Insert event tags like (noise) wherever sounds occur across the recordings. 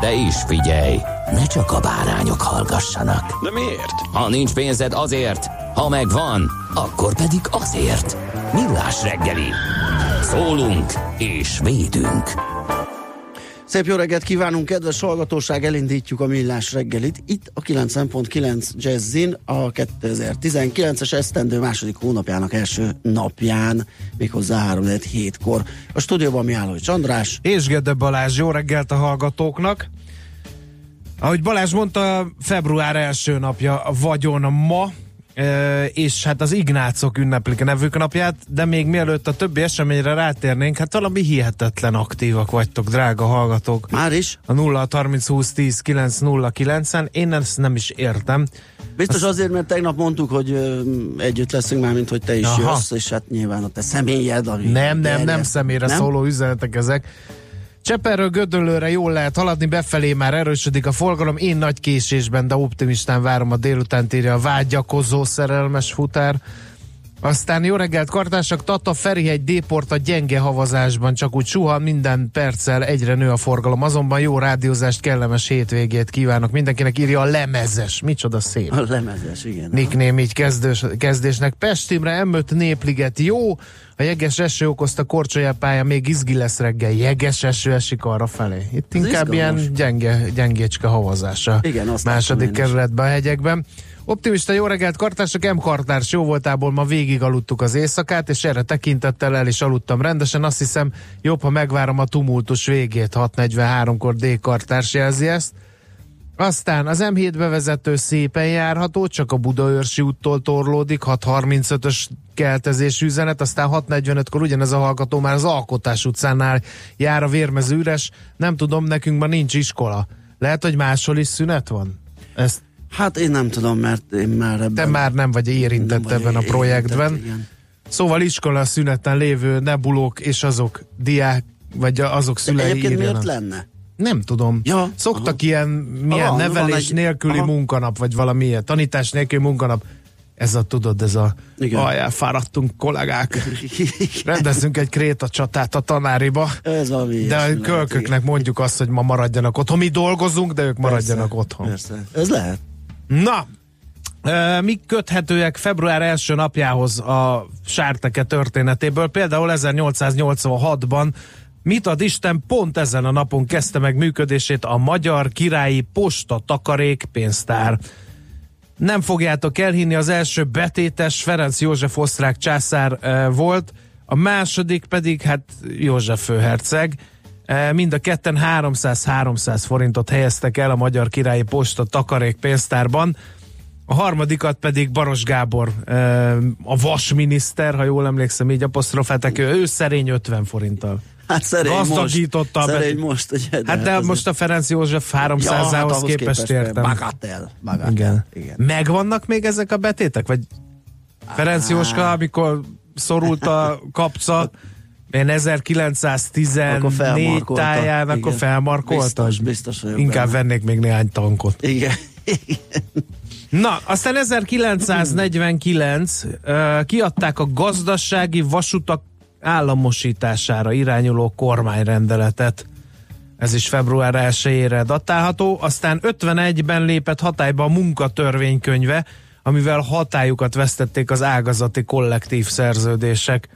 De is figyelj, ne csak a bárányok hallgassanak. De miért? Ha nincs pénzed azért, ha megvan, akkor pedig azért. Millás reggeli. Szólunk és védünk. Szép jó reggelt kívánunk, kedves hallgatóság, elindítjuk a millás reggelit. Itt a 90.9 Jazzin a 2019-es esztendő második hónapjának első napján, méghozzá 3 hétkor. A stúdióban Mihálovics András. És Gede Balázs, jó reggelt a hallgatóknak! Ahogy Balázs mondta, február első napja vagyon ma, e, és hát az Ignácok ünneplik a nevük napját, de még mielőtt a többi eseményre rátérnénk, hát valami hihetetlen aktívak vagytok, drága hallgatók. Már is? A 0 30 20 10 9 0 9-en, én ezt nem is értem. Biztos azért, mert tegnap mondtuk, hogy ö, együtt leszünk már, mint hogy te is Aha. jössz, és hát nyilván a te személyed, ami Nem, nem, nem személyre Nem? szóló üzenetek ezek. Cseperről Gödöllőre jól lehet haladni, befelé már erősödik a forgalom, én nagy késésben, de optimistán várom a délután írja a vágyakozó szerelmes futár. Aztán jó reggelt kartársak, Tata Ferihegy Déport a gyenge havazásban, csak úgy suhan minden perccel egyre nő a forgalom, azonban jó rádiózást, kellemes hétvégét kívánok mindenkinek, írja a lemezes, micsoda szép. A lemezes, igen. Nickname így kezdős, kezdésnek. Pestimre M5 Népliget jó, a jeges eső okozta korcsolyapálya még izgi lesz reggel, jeges eső esik arra felé. Itt Ez inkább izgalmas. ilyen gyenge, gyengécske havazása. Igen, azt Második kerületben a hegyekben. Optimista jó reggelt, kartársak, M kartárs jó voltából ma végig aludtuk az éjszakát, és erre tekintettel el is aludtam rendesen. Azt hiszem, jobb, ha megvárom a tumultus végét. 6.43-kor D kartárs jelzi ezt. Aztán az M7 bevezető szépen járható, csak a Budaörsi úttól torlódik, 6.35-ös keltezésű üzenet, aztán 6.45-kor ugyanez a hallgató már az Alkotás utcánál jár a vérmező üres. Nem tudom, nekünk ma nincs iskola. Lehet, hogy máshol is szünet van? Ezt Hát én nem tudom, mert én már ebben... te már nem vagy érintett nem vagy ebben a érintett, projektben. igen. Szóval iskola szüneten lévő nebulók és azok diák, vagy azok De szülei egyébként miért írjanak. lenne? Nem tudom. Ja, Szoktak aha. ilyen milyen Aha, nevelés egy- nélküli aha. munkanap, vagy valami ilyen, tanítás nélküli munkanap. Ez a, tudod, ez a, Igen. ajá, fáradtunk kollégák, rendezzünk egy kréta csatát a tanáriba, Ez valami de a kölköknek mondjuk azt, hogy ma maradjanak otthon. Mi dolgozunk, de ők maradjanak Persze, otthon. Persze. Ez lehet. Na, mik köthetőek február első napjához a sárteke történetéből? Például 1886-ban mit ad Isten pont ezen a napon kezdte meg működését a Magyar Királyi Posta Takarék Pénztár. Nem fogjátok elhinni, az első betétes Ferenc József osztrák császár e, volt, a második pedig hát József főherceg. E, Mind a ketten 300-300 forintot helyeztek el a Magyar Királyi Posta takarék pénztárban. A harmadikat pedig Baros Gábor, a vasminiszter, ha jól emlékszem, így apostrofálták, ő, ő szerény 50 forinttal. Hát szerény Gazdagította most. Szerény most, ugye? Hát de azért- most a Ferenc József Ja, 300-ához hát ahhoz képest értem. Bagatel. Bagatel. Igen. Igen. Megvannak még ezek a betétek? Vagy Ferenc Jóska, amikor szorult a kapca, én 1914 Akkor felmarkolta. táján, akkor Igen. felmarkolta. Biztos, biztos vagyok Inkább benne. vennék még néhány tankot. Igen. Na, aztán 1949 uh, kiadták a gazdasági vasutak államosítására irányuló kormányrendeletet. Ez is február 1-ére datálható. Aztán 51-ben lépett hatályba a munkatörvénykönyve, amivel hatályukat vesztették az ágazati kollektív szerződések.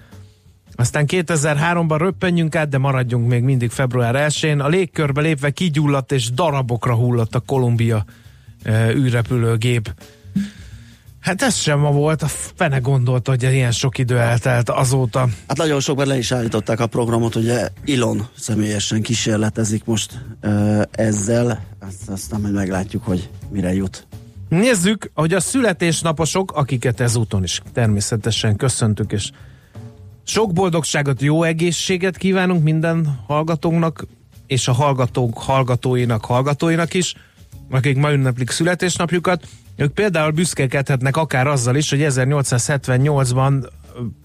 Aztán 2003-ban röppenjünk át, de maradjunk még mindig február 1-én. A légkörbe lépve kigyulladt és darabokra hullott a Kolumbia e, űrrepülőgép. Hát ez sem ma volt, a fene gondolta, hogy ilyen sok idő eltelt azóta. Hát nagyon sokban le is állították a programot, ugye Ilon személyesen kísérletezik most uh, ezzel, azt, aztán majd meglátjuk, hogy mire jut. Nézzük, hogy a születésnaposok, akiket ezúton is természetesen köszöntük, és sok boldogságot, jó egészséget kívánunk minden hallgatónknak, és a hallgatók hallgatóinak, hallgatóinak is, akik ma ünneplik születésnapjukat. Ők például büszkekedhetnek akár azzal is, hogy 1878-ban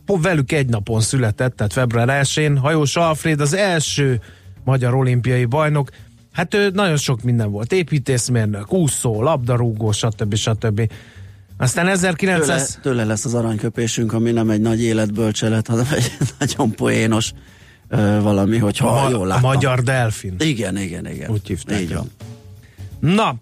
velük egy napon született, tehát február 1-én Hajós Alfred az első magyar olimpiai bajnok. Hát ő nagyon sok minden volt, építészmérnök, úszó, labdarúgó, stb. stb. Aztán 1900... Tőle, tőle lesz az aranyköpésünk, ami nem egy nagy életbölcselet, hanem egy (laughs) nagyon poénos ö, valami, hogyha a, jól láttam. A magyar delfin. Igen, igen, igen. Úgy hívták. Így van. Na,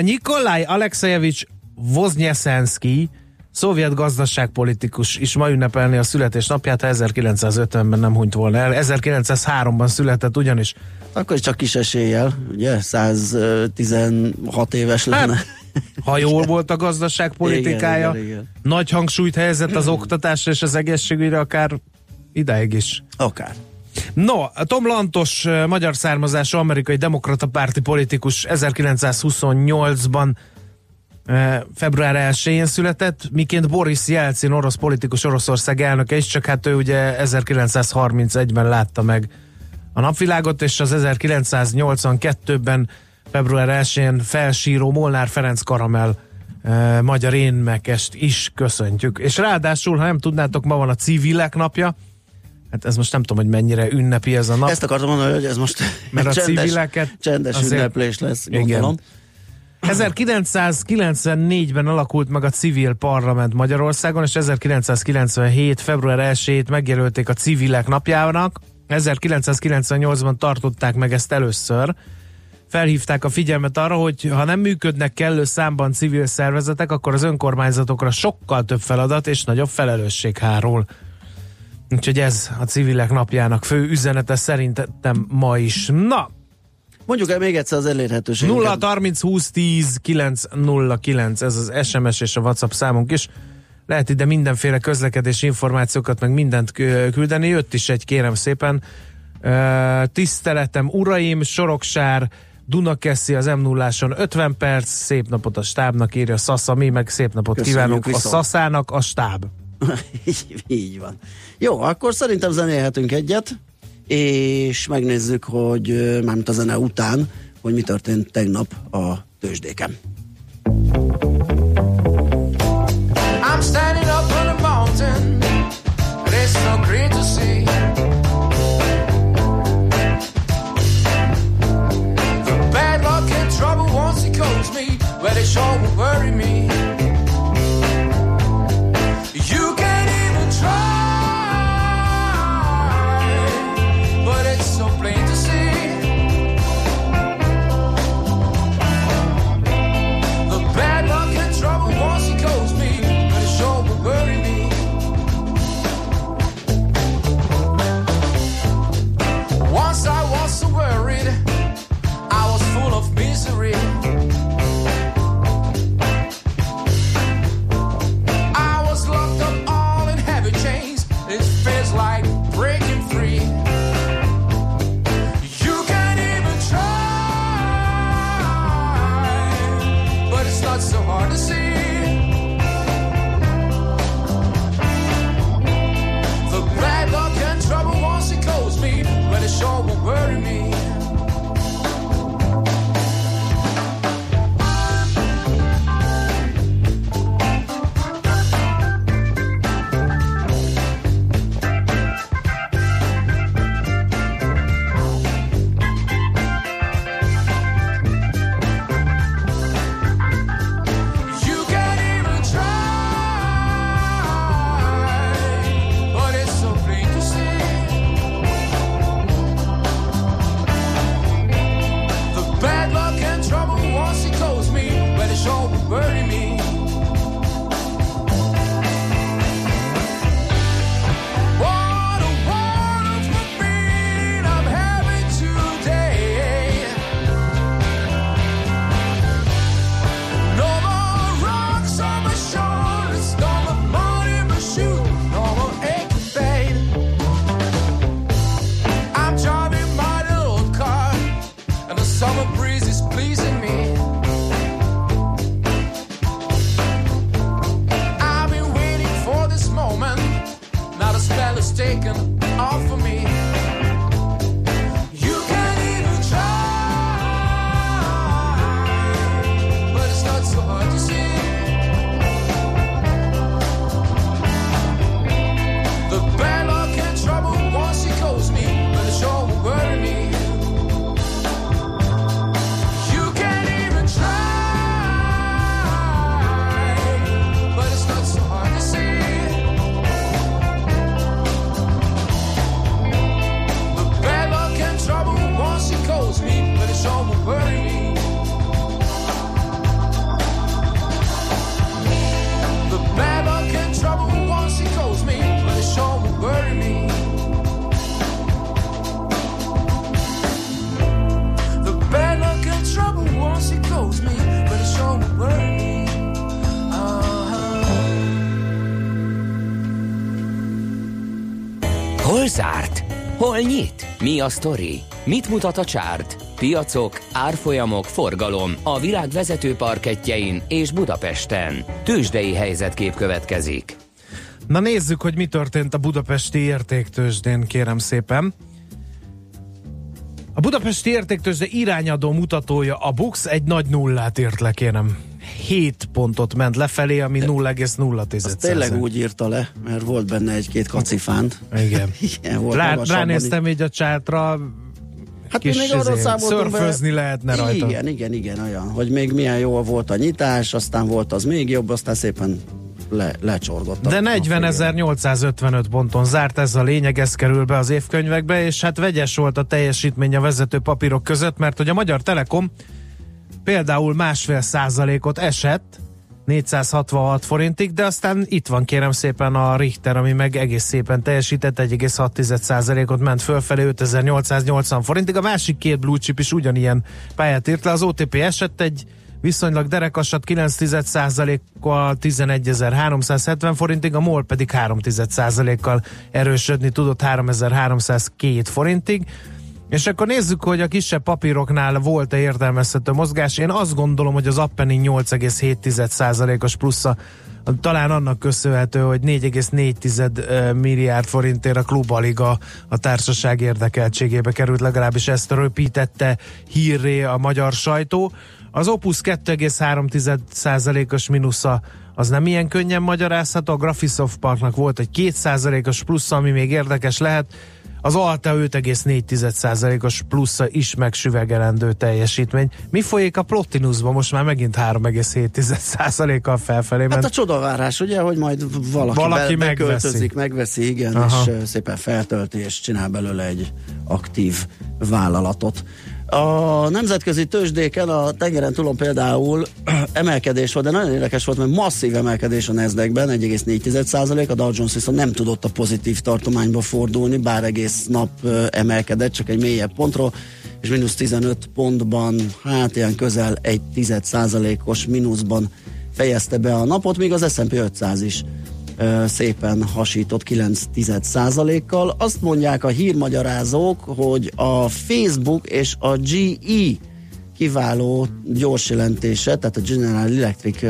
Nikolaj Alexejevics Voznyeszenszki, szovjet gazdaságpolitikus is ma ünnepelni a születésnapját, ha 1950-ben nem hunyt volna el. 1903-ban született ugyanis. Akkor csak kis eséllyel, ugye, 116 éves lenne. Hát, ha jól volt a gazdaságpolitikája, igen, igen, igen. nagy hangsúlyt helyezett az oktatásra és az egészségügyre, akár ideig is. Akár. No, Tom Lantos, magyar származású amerikai demokrata párti politikus 1928-ban február 1-én született, miként Boris Jelcin, orosz politikus Oroszország elnöke is, csak hát ő ugye 1931-ben látta meg a napvilágot, és az 1982-ben február 1-én felsíró Molnár Ferenc Karamel e, magyar énmekest is köszöntjük. És ráadásul, ha nem tudnátok, ma van a civilek napja, hát ez most nem tudom, hogy mennyire ünnepi ez a nap. Ezt akartam mondani, hogy ez most (laughs) mert a csendes, civileket csendes azért- ünneplés lesz, gondolom. Igen. 1994-ben alakult meg a civil parlament Magyarországon, és 1997. február 1-ét megjelölték a civilek napjának. 1998-ban tartották meg ezt először. Felhívták a figyelmet arra, hogy ha nem működnek kellő számban civil szervezetek, akkor az önkormányzatokra sokkal több feladat és nagyobb felelősség hárul. Úgyhogy ez a civilek napjának fő üzenete szerintem ma is. Na, Mondjuk el még egyszer az elérhetőség. 0 30 20 10 909, ez az SMS és a WhatsApp számunk is. Lehet ide mindenféle közlekedési információkat, meg mindent kü- küldeni. Jött is egy, kérem szépen. Tiszteletem, uraim, Soroksár, Dunakeszi az m 0 50 perc, szép napot a stábnak írja Szasza, mi meg szép napot Köszönjük kívánunk a viszont. Szaszának, a stáb. (laughs) így, van. Jó, akkor szerintem zenélhetünk egyet, és megnézzük, hogy mármint a zene után, hogy mi történt tegnap a tőzsdéken. Nyit? Mi a sztori? Mit mutat a csárt? Piacok, árfolyamok, forgalom a világ vezető parketjein és Budapesten. Tősdei helyzetkép következik. Na nézzük, hogy mi történt a budapesti értéktősdén, kérem szépen. A budapesti értéktősde irányadó mutatója a Bux egy nagy nullát írt le, kérem. 7 pontot ment lefelé, ami 0,0. Azt tényleg úgy írta le, mert volt benne egy-két kacifánt. Igen. (laughs) Igen, volt Rá, ránéztem így a csátra, Hát kis még arról izé, számoltunk be- szörfözni lehetne rajta. Igen, igen, igen, olyan, hogy még milyen jó volt a nyitás, aztán volt az még jobb, aztán szépen le, lecsorgott. De a végén. 40.855 ponton zárt ez a lényeg, ez kerül be az évkönyvekbe, és hát vegyes volt a teljesítmény a vezető papírok között, mert hogy a Magyar Telekom például másfél százalékot esett, 466 forintig, de aztán itt van kérem szépen a Richter, ami meg egész szépen teljesített, 1,6%-ot ment fölfelé 5880 forintig. A másik két blue chip is ugyanilyen pályát írt le, az OTP esett egy viszonylag derekasat 9%-kal 11.370 forintig, a MOL pedig 3%-kal erősödni tudott 3.302 forintig. És akkor nézzük, hogy a kisebb papíroknál volt-e értelmezhető mozgás. Én azt gondolom, hogy az Appening 8,7%-os plusza talán annak köszönhető, hogy 4,4 milliárd forintért a klubaliga a társaság érdekeltségébe került, legalábbis ezt röpítette hírré a magyar sajtó. Az Opus 2,3%-os mínusza az nem ilyen könnyen magyarázható, a Graphisoft Parknak volt egy 2%-os plusza, ami még érdekes lehet, az Alta 5,4%-os plusza is megsüvegelendő teljesítmény. Mi folyik a Plotinusban? Most már megint 3,7%-kal felfelé Hát ment. a csodavárás, ugye, hogy majd valaki, Valaki be, megveszi. megveszi, igen, Aha. és szépen feltölti, és csinál belőle egy aktív vállalatot. A nemzetközi tőzsdéken a tengeren túlon például (clears throat) emelkedés volt, de nagyon érdekes volt, mert masszív emelkedés a Nasdaqben, 1,4%, a Dow Jones viszont nem tudott a pozitív tartományba fordulni, bár egész nap emelkedett, csak egy mélyebb pontról, és mínusz 15 pontban, hát ilyen közel egy 10%-os mínuszban fejezte be a napot, míg az S&P 500 is szépen hasított 9 kal Azt mondják a hírmagyarázók, hogy a Facebook és a GE kiváló gyors jelentése, tehát a General Electric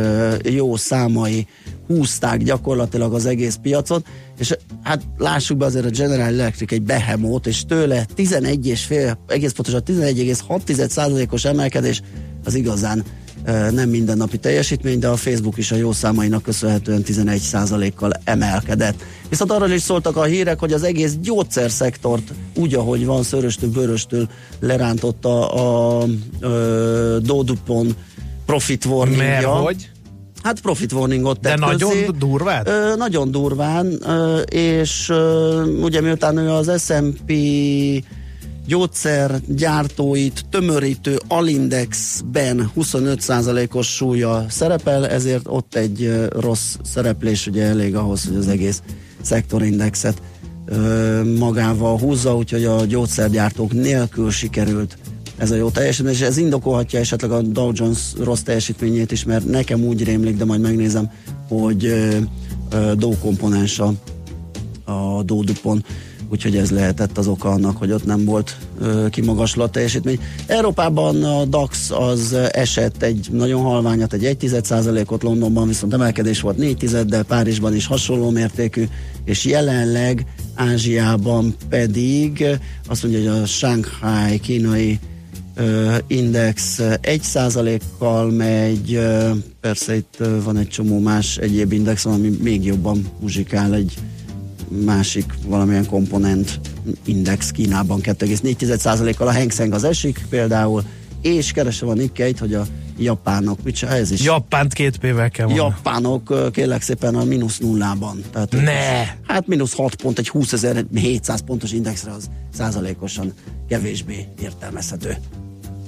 jó számai húzták gyakorlatilag az egész piacot, és hát lássuk be azért a General Electric egy behemót, és tőle 11 és fél, egész pontosan 11,6%-os emelkedés az igazán nem mindennapi teljesítmény, de a Facebook is a jó számainak köszönhetően 11%-kal emelkedett. Viszont arról is szóltak a hírek, hogy az egész gyógyszerszektort úgy, ahogy van, szöröstől, bőröstől lerántotta a, a Dow DuPont profit warning Mert hogy? Hát profit warningot De tett nagyon közzé. durván? Ö, nagyon durván, ö, és ö, ugye miután ő az S&P gyógyszergyártóit tömörítő Alindexben 25%-os súlya szerepel, ezért ott egy rossz szereplés ugye elég ahhoz, hogy az egész szektorindexet magával húzza, úgyhogy a gyógyszergyártók nélkül sikerült ez a jó teljesítmény, és ez indokolhatja esetleg a Dow Jones rossz teljesítményét is, mert nekem úgy rémlik, de majd megnézem, hogy Dow komponens a, a Dow DuPont úgyhogy ez lehetett az oka annak, hogy ott nem volt ö, kimagaslat teljesítmény. Európában a DAX az esett egy nagyon halványat, egy 1,1%-ot, Londonban viszont emelkedés volt 4 de Párizsban is hasonló mértékű, és jelenleg Ázsiában pedig azt mondja, hogy a Shanghai kínai ö, index 1%-kal megy, ö, persze itt van egy csomó más egyéb index, ami még jobban muzsikál egy másik valamilyen komponent index Kínában 2,4%-kal a Hang Seng az esik például, és keresem a Nikkei-t, hogy a japánok, mit csinál, ez is Japánt két P-vel kell mondani. japánok kérlek szépen a mínusz nullában. Tehát Ne! is- Hát mínusz 6 pont, egy 20.700 pontos indexre az százalékosan kevésbé értelmezhető.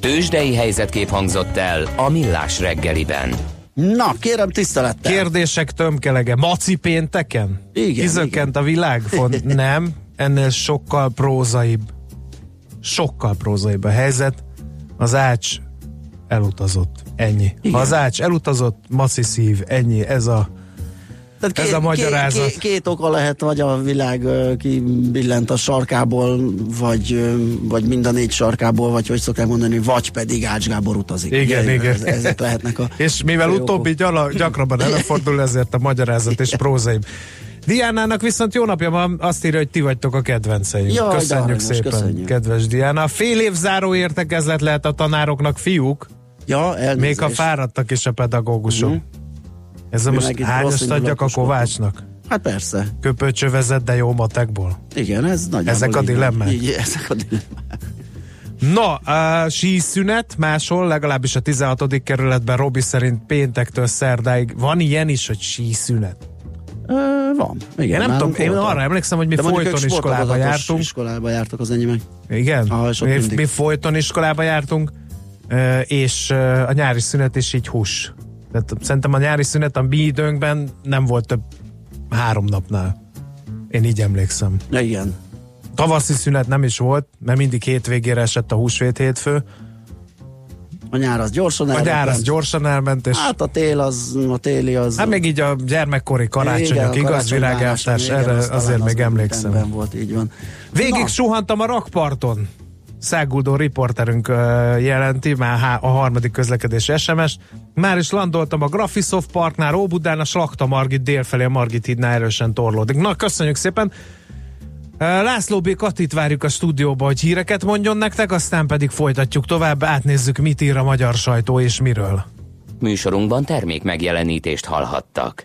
Tőzsdei helyzetkép hangzott el a Millás reggeliben. Na, kérem tisztelettel. Kérdések tömkelege. Maci pénteken? Igen, Kizökkent a világ? Font, (laughs) nem, ennél sokkal prózaibb. Sokkal prózaibb a helyzet. Az ács elutazott. Ennyi. Igen. Ha az ács elutazott, maci szív. Ennyi. Ez a Tehát Ez a magyarázat. Két, két, két oka lehet, vagy a világ kibillent a sarkából, vagy, vagy mind a négy sarkából, vagy hogy szokták mondani, vagy pedig Ács Gábor utazik. Igen, Ugye, igen. Ez, ezek lehetnek a (laughs) És mivel utóbbi gyala, gyakrabban előfordul, ezért a magyarázat és (laughs) prózaim. Diánának viszont jó napja van, azt írja, hogy ti vagytok a kedvenceim. Jaj, köszönjük aranyos, szépen, köszönjük. kedves Diana. Fél év záró értekezlet lehet a tanároknak, fiúk, Ja, elnézést. még ha fáradtak is a pedagógusok. Mhm. Ezzel most hányast adjak a. Kovácsnak? Hát persze. Köpőcsövezet, de jó matekból. Igen, ez nagyjából Ezek a dilemmák? Így, ezek a dilemmák. No, a síszünet máshol, legalábbis a 16. kerületben Robi szerint péntektől szerdáig. Van ilyen is, hogy síszünet? Ö, van. Igen, Én nem tudom, én arra emlékszem, hogy mi De folyton iskolába jártunk. iskolába jártak az enyémek. Igen, Ah, mi, mindig. mi folyton iskolába jártunk, és a nyári szünet is így hús. Tehát szerintem a nyári szünet a mi időnkben nem volt több három napnál. Én így emlékszem. Ja, igen. Tavaszi szünet nem is volt, mert mindig hétvégére esett a húsvét hétfő. A nyár az gyorsan A nyár az gyorsan elment, és Hát a tél az, a téli az... hát még így a gyermekkori karácsonyok, Igen, igaz karácsonyváráson, virágáltás, igen, erre azért az még emlékszem. volt, így van. Végig Na. suhantam a rakparton. Száguldó riporterünk jelenti, már a harmadik közlekedési SMS. Már is landoltam a Graphisoft Parknál, Óbudán, a Slakta Margit délfelé, a Margit hídnál erősen torlódik. Na, köszönjük szépen! László B. Katit várjuk a stúdióba, hogy híreket mondjon nektek, aztán pedig folytatjuk tovább, átnézzük, mit ír a magyar sajtó és miről. Műsorunkban termék megjelenítést hallhattak.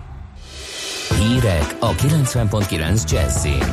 Hírek a 90.9 Jazzin.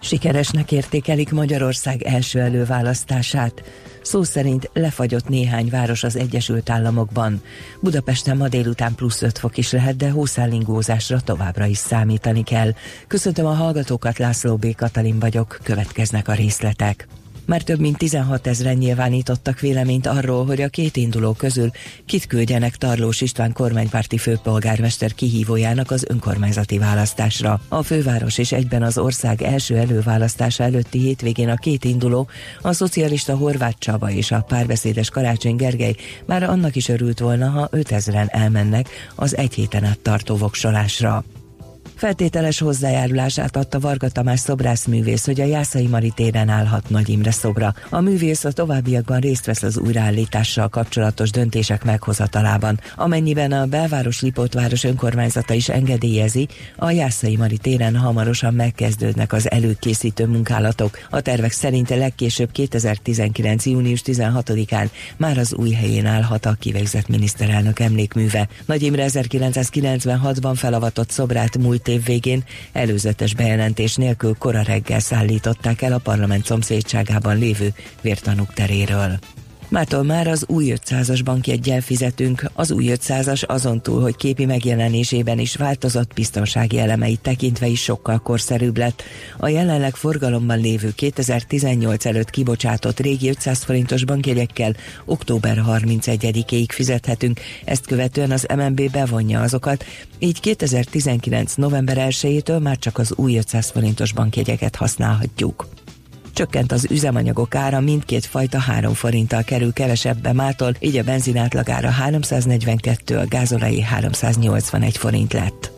Sikeresnek értékelik Magyarország első előválasztását. Szó szerint lefagyott néhány város az Egyesült Államokban. Budapesten ma délután plusz 5 fok is lehet, de hószállingózásra továbbra is számítani kell. Köszöntöm a hallgatókat, László B. Katalin vagyok, következnek a részletek. Már több mint 16 ezeren nyilvánítottak véleményt arról, hogy a két induló közül kit küldjenek Tarlós István kormánypárti főpolgármester kihívójának az önkormányzati választásra. A főváros és egyben az ország első előválasztása előtti hétvégén a két induló, a szocialista Horváth Csaba és a párbeszédes Karácsony Gergely már annak is örült volna, ha 5000-en elmennek az egy héten át tartó voksolásra. Feltételes hozzájárulását adta Varga Tamás szobrászművész, hogy a Jászai Mari téren állhat Nagy Imre szobra. A művész a továbbiakban részt vesz az újraállítással kapcsolatos döntések meghozatalában. Amennyiben a belváros Lipótváros önkormányzata is engedélyezi, a Jászai Mari téren hamarosan megkezdődnek az előkészítő munkálatok. A tervek szerint legkésőbb 2019. június 16-án már az új helyén állhat a kivégzett miniszterelnök emlékműve. Nagy Imre 1996-ban felavatott szobrát múlt év végén előzetes bejelentés nélkül kora reggel szállították el a parlament szomszédságában lévő vértanúk teréről. Mától már az új 500-as bankjeggyel fizetünk. Az új 500-as azon túl, hogy képi megjelenésében is változott, biztonsági elemeit tekintve is sokkal korszerűbb lett. A jelenleg forgalomban lévő 2018 előtt kibocsátott régi 500 forintos bankjegyekkel október 31-ig fizethetünk, ezt követően az MNB bevonja azokat, így 2019. november 1-től már csak az új 500 forintos bankjegyeket használhatjuk. Csökkent az üzemanyagok ára, mindkét fajta 3 forinttal kerül kevesebbe mától, így a benzin átlagára 342, a gázolai 381 forint lett.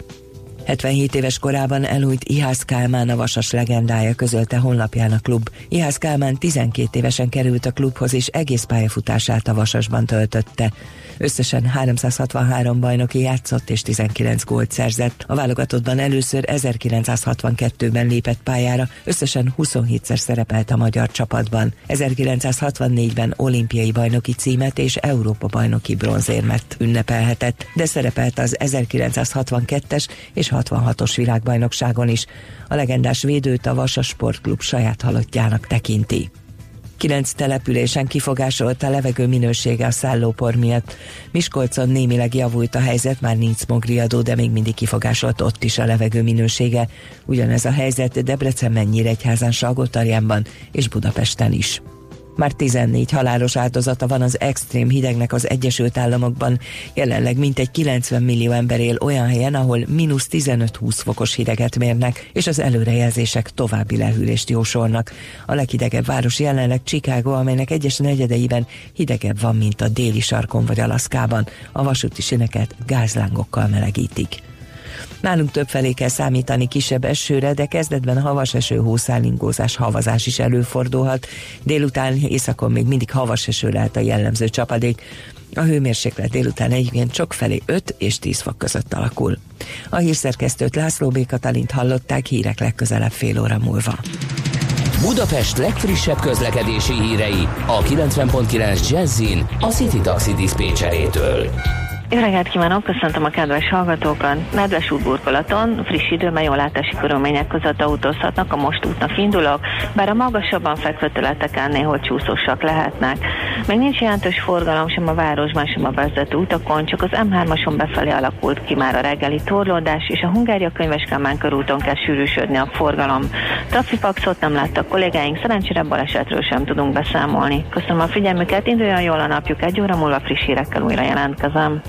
77 éves korában elújt Ihász Kálmán a vasas legendája közölte honlapján a klub. Ihász Kálmán 12 évesen került a klubhoz és egész pályafutását a vasasban töltötte. Összesen 363 bajnoki játszott és 19 gólt szerzett. A válogatottban először 1962-ben lépett pályára, összesen 27-szer szerepelt a magyar csapatban. 1964-ben olimpiai bajnoki címet és Európa bajnoki bronzérmet ünnepelhetett, de szerepelt az 1962-es és 66-os világbajnokságon is. A legendás védőt a Vasas Sportklub saját halottjának tekinti. Kilenc településen kifogásolt a levegő minősége a szállópor miatt. Miskolcon némileg javult a helyzet, már nincs smogriadó, de még mindig kifogásolt ott is a levegő minősége. Ugyanez a helyzet Debrecenben, Nyíregyházán, Salgótarjánban és Budapesten is. Már 14 halálos áldozata van az extrém hidegnek az Egyesült Államokban. Jelenleg mintegy 90 millió ember él olyan helyen, ahol mínusz 15-20 fokos hideget mérnek, és az előrejelzések további lehűlést jósolnak. A leghidegebb város jelenleg Chicago, amelynek egyes negyedeiben hidegebb van, mint a déli sarkon vagy Alaszkában. A vasúti sineket gázlángokkal melegítik. Nálunk többfelé kell számítani kisebb esőre, de kezdetben havas eső, hószálingózás, havazás is előfordulhat. Délután északon még mindig havas eső lehet a jellemző csapadék. A hőmérséklet délután egyébként csak felé 5 és 10 fok között alakul. A hírszerkesztőt László B. Katalint hallották hírek legközelebb fél óra múlva. Budapest legfrissebb közlekedési hírei a 90.9 Jazzin a City Taxi Dispécsejétől. Jó reggelt kívánok, köszöntöm a kedves hallgatókat. Nedves útburkolaton friss időben jól látási körülmények között autózhatnak, a most útnak indulok, bár a magasabban fekvő területeken néhol csúszósak lehetnek. Még nincs jelentős forgalom sem a városban, sem a vezető utakon, csak az M3-ason befelé alakult ki már a reggeli torlódás, és a Hungária könyveskálmán körúton kell sűrűsödni a forgalom. Trafipaxot nem láttak kollégáink, szerencsére balesetről sem tudunk beszámolni. Köszönöm a figyelmüket, induljon jól a napjuk, egy óra múlva friss hírekkel újra jelentkezem.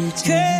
good to.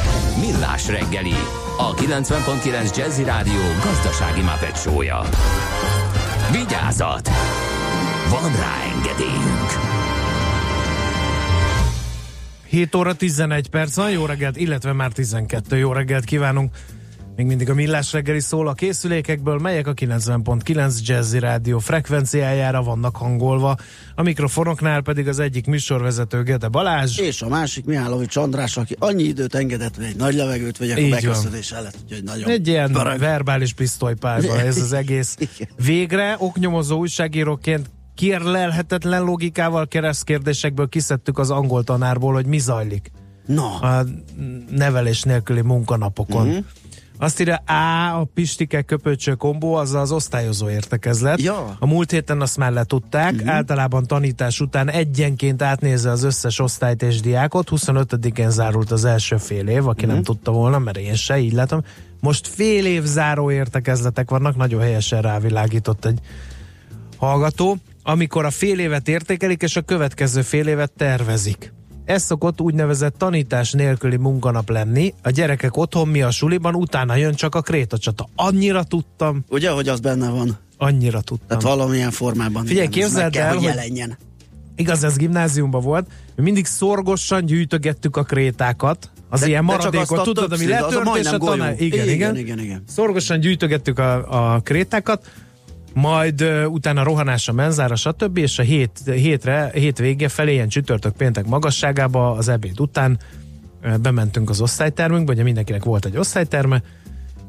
Millás reggeli, a 90.9 Jazzy Rádió gazdasági mapetsója. Vigyázat! Van rá engedélyünk! 7 óra 11 perc jó reggelt, illetve már 12 jó reggelt kívánunk. Még mindig a millás reggeli szól a készülékekből, melyek a 90.9 Jazzy Rádió frekvenciájára vannak hangolva. A mikrofonoknál pedig az egyik műsorvezető Gede Balázs. És a másik Mihálovics András, aki annyi időt engedett, hogy egy nagy levegőt vegyek Így a beköszönés előtt, úgyhogy nagyon Egy ilyen barag. verbális pisztolypárba (laughs) ez az egész. Végre oknyomozó újságíróként kérlelhetetlen logikával keresztkérdésekből kiszedtük az angol tanárból, hogy mi zajlik Na, a nevelés nélküli munkanapokon. Mhm. Azt írja A, a Pistike köpöcső kombó, az az osztályozó értekezlet. Ja. Mhm. A múlt héten azt már letudták, általában tanítás után egyenként átnézze az összes osztályt és diákot, 25-én zárult az első fél év, aki Mhm. nem tudta volna, mert én se, így látom. Most fél év záró értekezletek vannak, nagyon helyesen rávilágított egy hallgató, amikor a fél évet értékelik, és a következő fél évet tervezik. Ez szokott úgynevezett tanítás nélküli munkanap lenni. A gyerekek otthon, mi a suliban, utána jön csak a krétacsata. Annyira tudtam, ugye, hogy az benne van? annyira tudtam. Tehát valamilyen formában. Figyelj, igen, képzeld kell, el, hogy jelenjen. Igaz, ez gimnáziumban volt, mi mindig szorgosan gyűjtögettük a krétákat, az De- ilyen maradékot, tudod, ami letört, és a tanár... Igen, igen, Igen, igen, igen. Szorgosan gyűjtögettük a, a krétákat, majd uh, utána rohanás a menzára, stb. és a hét, hétre, hét vége felé, ilyen csütörtök péntek magasságába az ebéd után uh, bementünk az osztálytermünkbe, ugye mindenkinek volt egy osztályterme,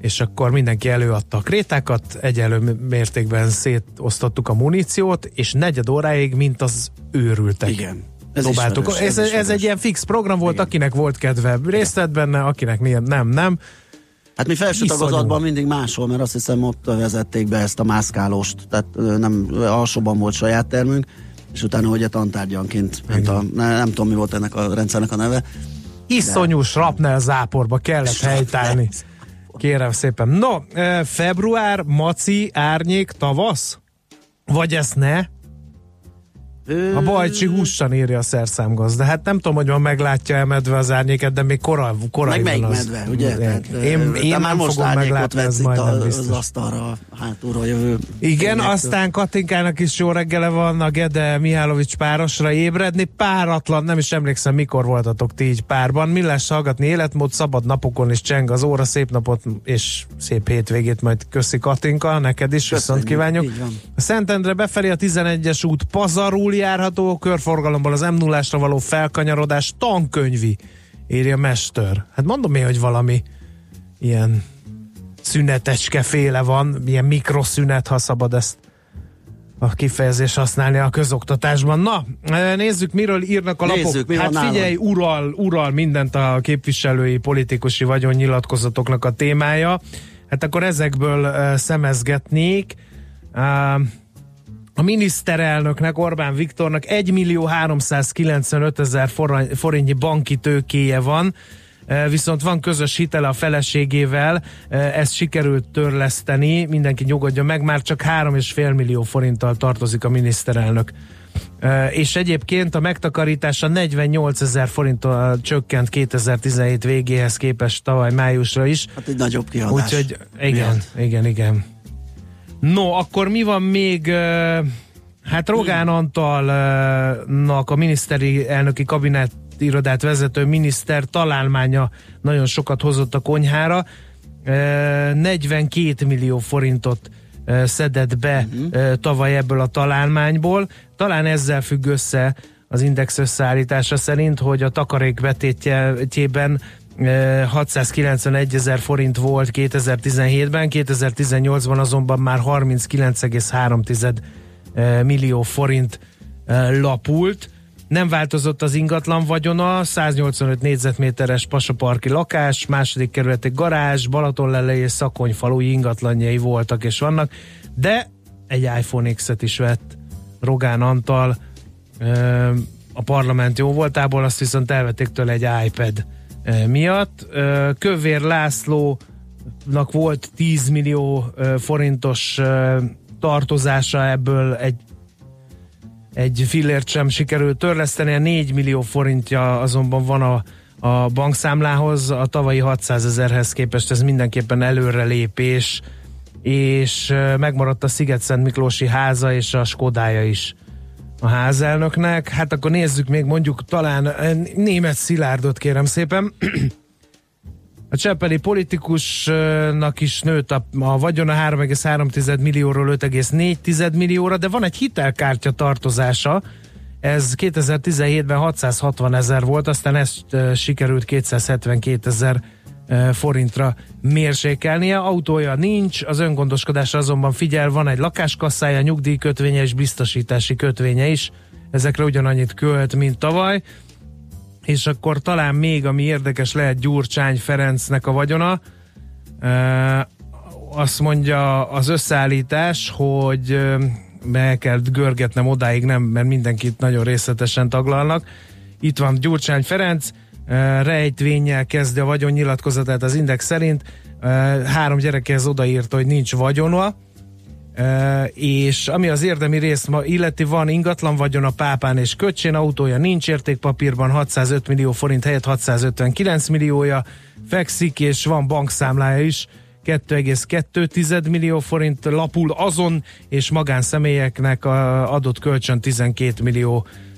és akkor mindenki előadta a krétákat, egyenlő mértékben szétosztottuk a muníciót, és negyed óráig, mint az őrültek. Igen. Ez ismerős, Ez, ez, ez egy ilyen fix program volt, Igen. akinek volt kedve részt vett benne, akinek nem, nem, nem. Hát mi felső Iszonyú. tagozatban mindig máshol, mert azt hiszem ott vezették be ezt a mászkálóst, tehát nem alsóban volt saját termünk, és utána ugye tantárgyanként, hát a, ne, nem tudom mi volt ennek a rendszernek a neve. Iszonyú srapnel záporba kellett helytállni. Kérem szépen. No, február, maci, árnyék, tavasz? Vagy ezt ne? A Bajcsi hússan írja a szerszámgaz. De hát nem tudom, hogy ma meglátja el medve az árnyéket, de még korai, korai meg melyik medve, ugye? Tehát, én én már most fogom meglátni, ez vetsz itt majd a- nem az biztos. asztalra, hátulról jövő. Igen, tényektől. aztán Katinkának is jó reggele van, a Gede Mihálovics párosra ébredni. Páratlan, nem is emlékszem, mikor voltatok ti így párban. Millás hallgatni, életmód, szabad napokon is cseng az óra, szép napot és szép hétvégét majd köszi Katinka, neked is, viszont Köszönjük, kívánjuk. így van. A Szentendre befelé a 11-es út pazarul járható, körforgalomból az m 0 való felkanyarodás tankönyvi, írja Mester. Hát mondom én, hogy valami ilyen szünetecske féle van, ilyen mikroszünet, ha szabad ezt a kifejezés használni a közoktatásban. Na, eh, nézzük, miről írnak a Nézzük, lapok. van hát figyelj, ural, ural mindent a képviselői politikusi vagyonnyilatkozatoknak a témája. Hát akkor ezekből uh, szemezgetnék. Uh, a miniszterelnöknek, Orbán Viktornak 1 millió 395 ezer forintnyi banki tőkéje van. e, viszont van közös hitele a feleségével, e, ezt sikerült törleszteni, mindenki nyugodjon meg, már csak 3,5 millió forinttal tartozik a miniszterelnök. E, És egyébként a megtakarítása 48 ezer forinttal csökkent 2017 végéhez képest tavaly májusra is. Hát egy nagyobb kiadás. Úgyhogy igen, miatt. igen, igen. No, akkor mi van még? Hát Rogán Antalnak a miniszteri elnöki kabinet irodát vezető miniszter találmánya nagyon sokat hozott a konyhára. Ö, 42 millió forintot szedett be ö, tavaly ebből a találmányból. Talán ezzel függ össze az index összeállítása szerint, hogy a takarék betétjében 691 ezer forint volt 2017-ben, 2018-ban azonban már 39,3 ö, millió forint lapult. Nem változott az ingatlan vagyona, 185 négyzetméteres pasaparki lakás, második kerületi garázs, Balatonlele és Szakonyfalui ingatlanjai voltak és vannak, de egy iPhone X-et is vett Rogán Antal a parlament jó voltából, azt viszont elvették tőle egy iPad miatt. Kövér Lászlónak volt 10 millió forintos tartozása, ebből egy egy fillért sem sikerült törleszteni, a 4 millió forintja azonban van a, a bankszámlához, a tavalyi 600 ezerhez képest ez mindenképpen előrelépés, és megmaradt a Sziget-Szent Miklósi háza és a Skodája is a házelnöknek. Hát akkor nézzük még mondjuk talán ö, német Szilárdot kérem szépen. (clears throat) A cseppeli politikusnak is nőtt a, a vagyona 3,3 millióról 5,4 millióra, de van egy hitelkártya tartozása, ez 2017-ben 660 ezer volt, aztán ezt e, sikerült 272 ezer forintra mérsékelnie. Autója nincs, az öngondoskodásra azonban figyel, van egy lakáskasszája, nyugdíjkötvénye és biztosítási kötvénye is. Ezekre ugyanannyit költ, mint tavaly és akkor talán még, ami érdekes lehet Gyurcsány Ferencnek a vagyona, azt mondja az összeállítás, hogy be kell görgetnem odáig, nem, mert mindenkit nagyon részletesen taglalnak. Itt van Gyurcsány Ferenc, rejtvényel kezdi a vagyonnyilatkozatát az Index szerint, három gyerekhez odaírta, hogy nincs vagyona, Uh, és ami az érdemi részt ma illeti, van ingatlan vagyon a pápán és köcsén, autója nincs értékpapírban, 605 millió forint helyett 659 milliója, fekszik és van bankszámlája is, 2,2 millió forint lapul azon, és magánszemélyeknek adott kölcsön 12 millió uh,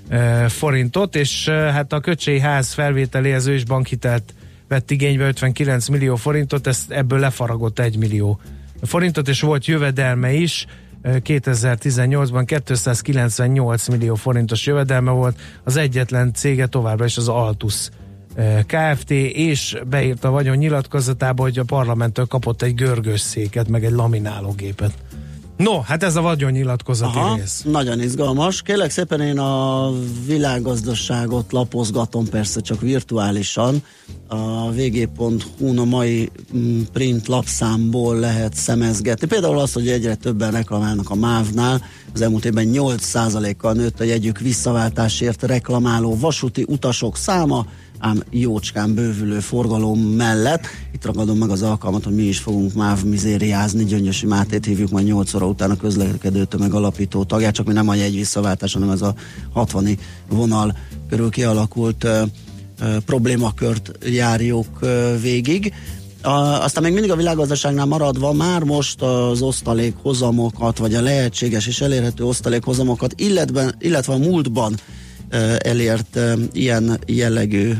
forintot, és hát a köcsei ház felvételéhez ő is bankhitelt vett igénybe 59 millió forintot, ezt ebből lefaragott 1 millió forintot, és volt jövedelme is, 2018-ban 298 millió forintos jövedelme volt, az egyetlen cége továbbra is az Altus Kft. és beírta vagyon nyilatkozatába, hogy a parlamenttől kapott egy görgős meg egy laminálógépet. No, hát ez a vagyon nyilatkozati Aha, rész. nagyon izgalmas. Kérlek szépen én a világgazdaságot lapozgatom, persze csak virtuálisan. A vg.hu a mai mm, print lapszámból lehet szemezgetni. Például az, hogy egyre többen reklamálnak a MÁV-nál. Az elmúlt évben 8%-kal nőtt a jegyük visszaváltásért reklamáló vasúti utasok száma, ám jócskán bővülő forgalom mellett. Itt ragadom meg az alkalmat, hogy mi is fogunk MÁV mizériázni. Gyöngyösi Mátét hívjuk majd 8 óra után a közlekedő tömeg alapító tagját, csak mi nem a jegy visszaváltás, hanem ez a 60 vonal körül kialakult ö, ö, problémakört járjuk ö, végig. A, aztán még mindig a világgazdaságnál maradva már most az osztalék hozamokat, vagy a lehetséges és elérhető osztalék hozamokat, illetve, illetve a múltban elért ilyen jellegű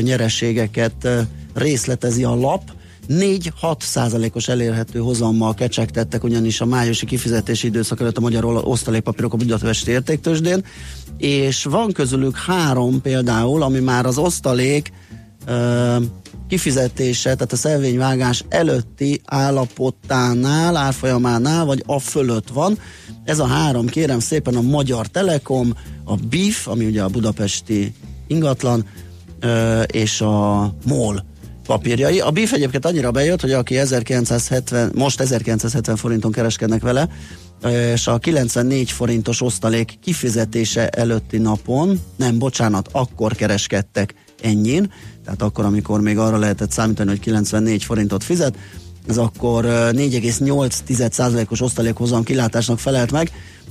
nyereségeket részletezi a lap. 4-6 százalékos elérhető hozammal kecsegtettek ugyanis a májusi kifizetési időszak előtt a magyar osztalékpapírok a Budapesti értéktősdén, és van közülük három például, ami már az osztalék ö, kifizetése, tehát a szelvényvágás előtti állapotánál, árfolyamánál, vagy a fölött van. Ez a három, kérem szépen, a Magyar Telekom, a BIF, ami ugye a budapesti ingatlan, és a MOL papírjai. A BIF egyébként annyira bejött, hogy aki 1970, most 1970 forinton kereskednek vele, és a 94 forintos osztalék kifizetése előtti napon, nem, bocsánat, akkor kereskedtek ennyin, tehát akkor, amikor még arra lehetett számítani, hogy 94 forintot fizet, ez akkor ö, 4,8%-os osztalékhozam kilátásnak felelt meg,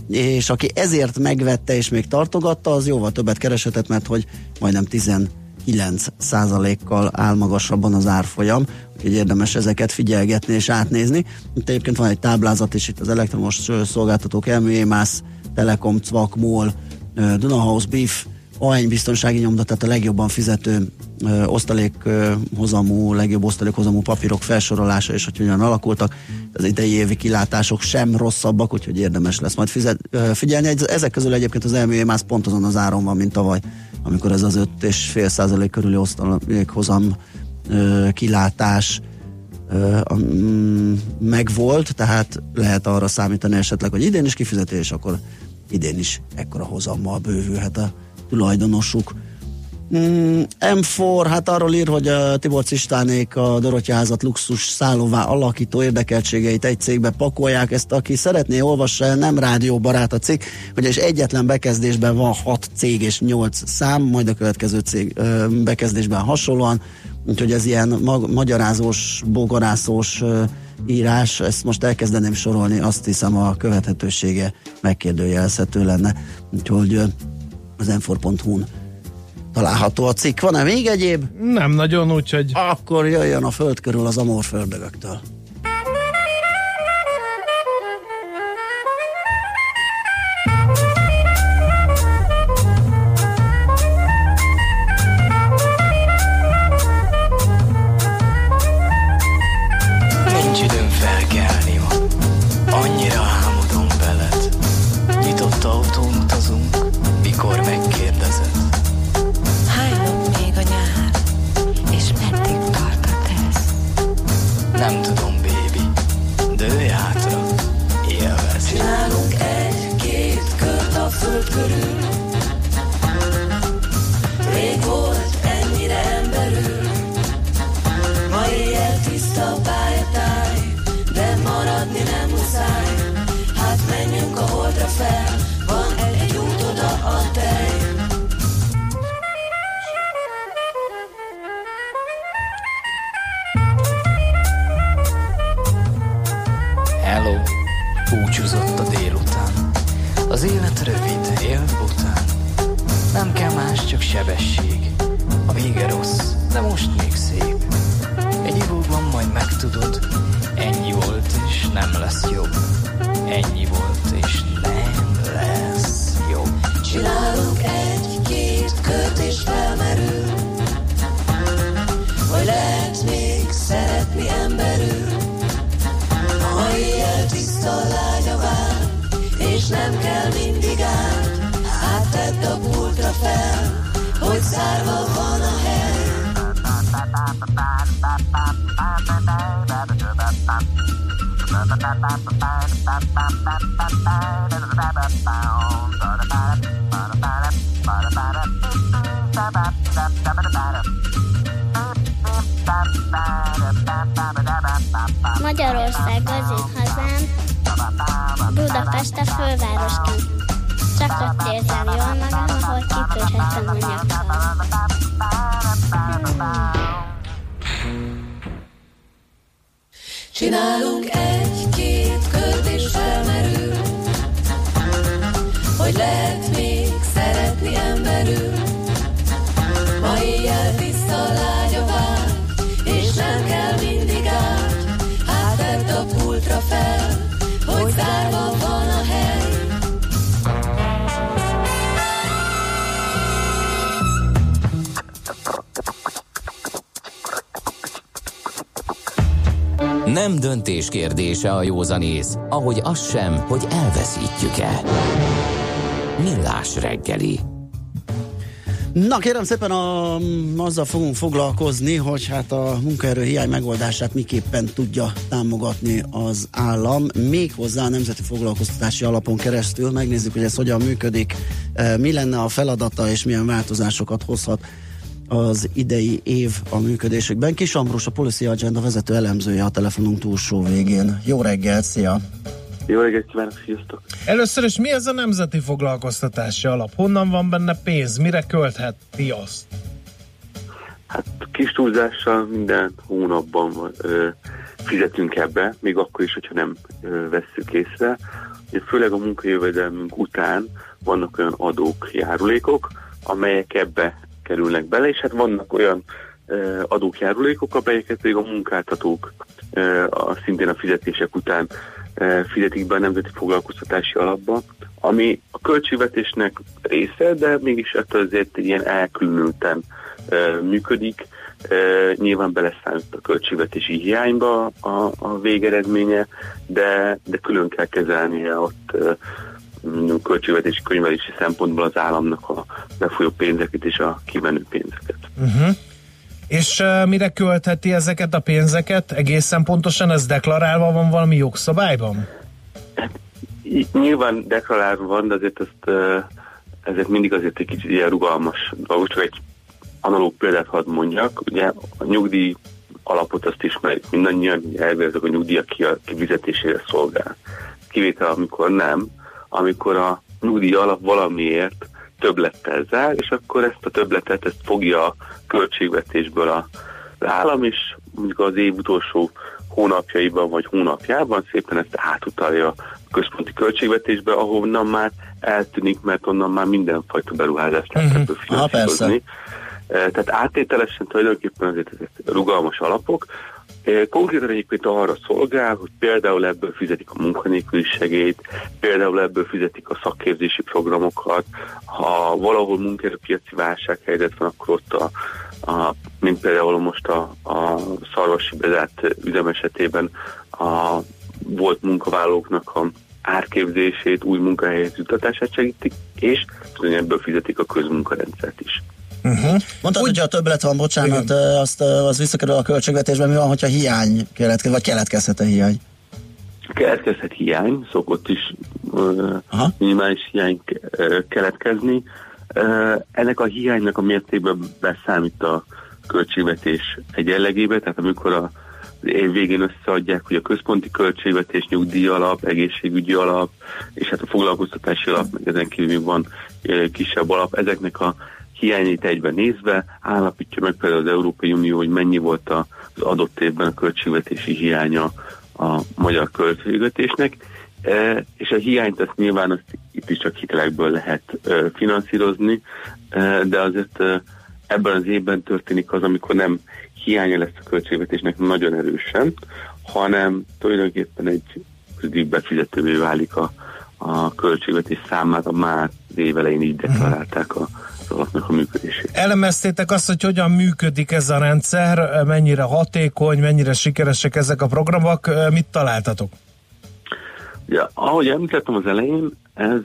és aki ezért megvette és még tartogatta, az jóval többet kereshetett, mert hogy majdnem 19 százalékkal áll magasabban az árfolyam, úgyhogy érdemes ezeket figyelgetni és átnézni. Itt egyébként van egy táblázat is itt az elektromos szolgáltatók, Elműémász, Telekom, Cvak, MOL, Dunahouse, Beef, AEny biztonsági nyomda, tehát a legjobban fizető ö, osztalékhozamú, legjobb osztalékhozamú papírok felsorolása, és hogy hogyan alakultak. Az idei évi kilátások sem rosszabbak, úgyhogy érdemes lesz majd fizet, ö, figyelni. Ezek közül egyébként az elműémász pont azon az áron van, mint tavaly, amikor ez az 5,5 százalék körüli osztalékhozam ö, kilátás megvolt, tehát lehet arra számítani esetleg, hogy idén is kifizeti, és akkor idén is ekkora hozammal bővülhet a tulajdonosuk. Mm, M4, hát arról ír, hogy a Tibor Cistánék a Dorottya házat luxus szállóvá alakító érdekeltségeit egy cégbe pakolják. Ezt aki szeretné, olvassa el, nem rádióbarát a cikk, ugyanis egyetlen bekezdésben van 6 cég és 8 szám, majd a következő cég bekezdésben hasonlóan, úgyhogy ez ilyen mag- magyarázós, bogarászós írás, ezt most elkezdeném sorolni, azt hiszem a követhetősége megkérdőjelezhető lenne. Úgyhogy ö, az m található a cikk. Van-e még egyéb? Nem nagyon, úgyhogy Akkor jöjjön a föld körül az amor Hello Búcsúzott a délután. Az élet rövid, élt bután Nem kell más, csak sebesség. A vége rossz, de most még szép. Egy ivóban majd megtudod Ennyi volt és nem lesz jobb. Ennyi volt és nem lesz jobb. Csinálunk egy-két kört és felmerül Hogy lehet nem kell mindig át. Hát a pultra fel Hogy zárva van a hely. Magyarország az én hazám, Budapest a fővárosként. Csak ott érzem jól magam, ahol kitörhetem a nyakam. Csinálunk egy-két Nem döntés kérdése a józanész, ahogy az sem, hogy elveszítjük-e. Millás reggeli. Na kérem szépen a, azzal fogunk foglalkozni, hogy hát a munkaerő hiány megoldását miképpen tudja támogatni az állam, méghozzá a Nemzeti Foglalkoztatási Alapon keresztül. Megnézzük, hogy ez hogyan működik, eh, mi lenne a feladata és milyen változásokat hozhat az idei év a működésükben. Kis Ambrus, a Policy Agenda vezető elemzője a telefonunk túlsó végén. Jó reggel, szia! Jó reggelt kívánok, sziasztok! Először is mi ez a nemzeti foglalkoztatási alap? Honnan van benne pénz? Mire költheti azt? Hát kis túlzással minden hónapban ö, fizetünk ebbe, még akkor is, hogyha nem ö, vesszük észre. Főleg a munkajövedelmünk után vannak olyan adók, járulékok, amelyek ebbe kerülnek bele, és hát vannak olyan ö, adók, járulékok, amelyeket még a munkáltatók a, szintén a fizetések után fizetik be a Nemzeti Foglalkoztatási Alapba, ami a költségvetésnek része, de mégis ettől azért ilyen elkülönülten működik. Nyilván beleszámít a költségvetési hiányba a, a végeredménye, de, de külön kell kezelnie ott költségvetési könyvelési szempontból az államnak a befolyó pénzeket és a kimenő pénzeket. Uh-huh. És uh, mire költheti ezeket a pénzeket? Egészen pontosan ez deklarálva van valami jogszabályban? Í- Nyilván deklarálva van, de azért ezt, ezért mindig azért egy kicsit ilyen rugalmas dolgok, csak egy analóg példát hadd mondjak. Ugye a nyugdíj alapot azt ismerjük mindannyian, elvileg a nyugdíjak ki- kifizetésére szolgál. Kivétel, amikor nem, amikor a nyugdíj alap valamiért többlettel zár, és akkor ezt a többletet ezt fogja a költségvetésből a, az állam, és mondjuk az év utolsó hónapjaiban vagy hónapjában szépen ezt átutalja a központi költségvetésbe, ahonnan már eltűnik, mert onnan már mindenfajta beruházást lehet Mhm. ebből persze. finanszírozni. Eh, Tehát áttételesen tulajdonképpen azért ezek rugalmas alapok. Konkrétan egyébként arra szolgál, hogy például ebből fizetik a munkanélküli segélyt, például ebből fizetik a szakképzési programokat, ha valahol munkaerőpiaci válsághelyzet van, akkor ott a, a mint például most a, a szarvasi bezárt üzem esetében a volt munkavállalóknak a árképzését, új munkahelyhez jutatását segítik, és ebből fizetik a közmunkarendszert is. Uh-huh. Mondtad, hogy a többlet van, bocsánat, ö, azt, az visszakerül a költségvetésben, mi van, hogyha hiány keletkezik, vagy keletkezhet a hiány? Keletkezhet hiány, szokott is ö, minimális hiány keletkezni. Ö, Ennek a hiánynak a mértékben beszámít a költségvetés egyenlegébe, tehát amikor a év végén összeadják, hogy a központi költségvetés, nyugdíj alap, egészségügyi alap, és hát a foglalkoztatási alap, meg ezen kívül van kisebb alap, ezeknek a hiányait egyben nézve állapítja meg például az Európai Unió, hogy mennyi volt a- az adott évben a költségvetési hiánya a magyar költségvetésnek, E, és a hiányt azt nyilván azt itt is csak hitelekből lehet e, finanszírozni, e, de azért ebben az évben történik az, amikor nem hiánya lesz a költségvetésnek nagyon erősen, hanem tulajdonképpen egy pozitív befizetővé válik a, a költségvetés számára már az év elején így deklarálták a, alapnak a működését. Elemeztétek azt, hogy hogyan működik ez a rendszer, mennyire hatékony, mennyire sikeresek ezek a programok, mit találtatok? Ja, ahogy említettem az elején, ez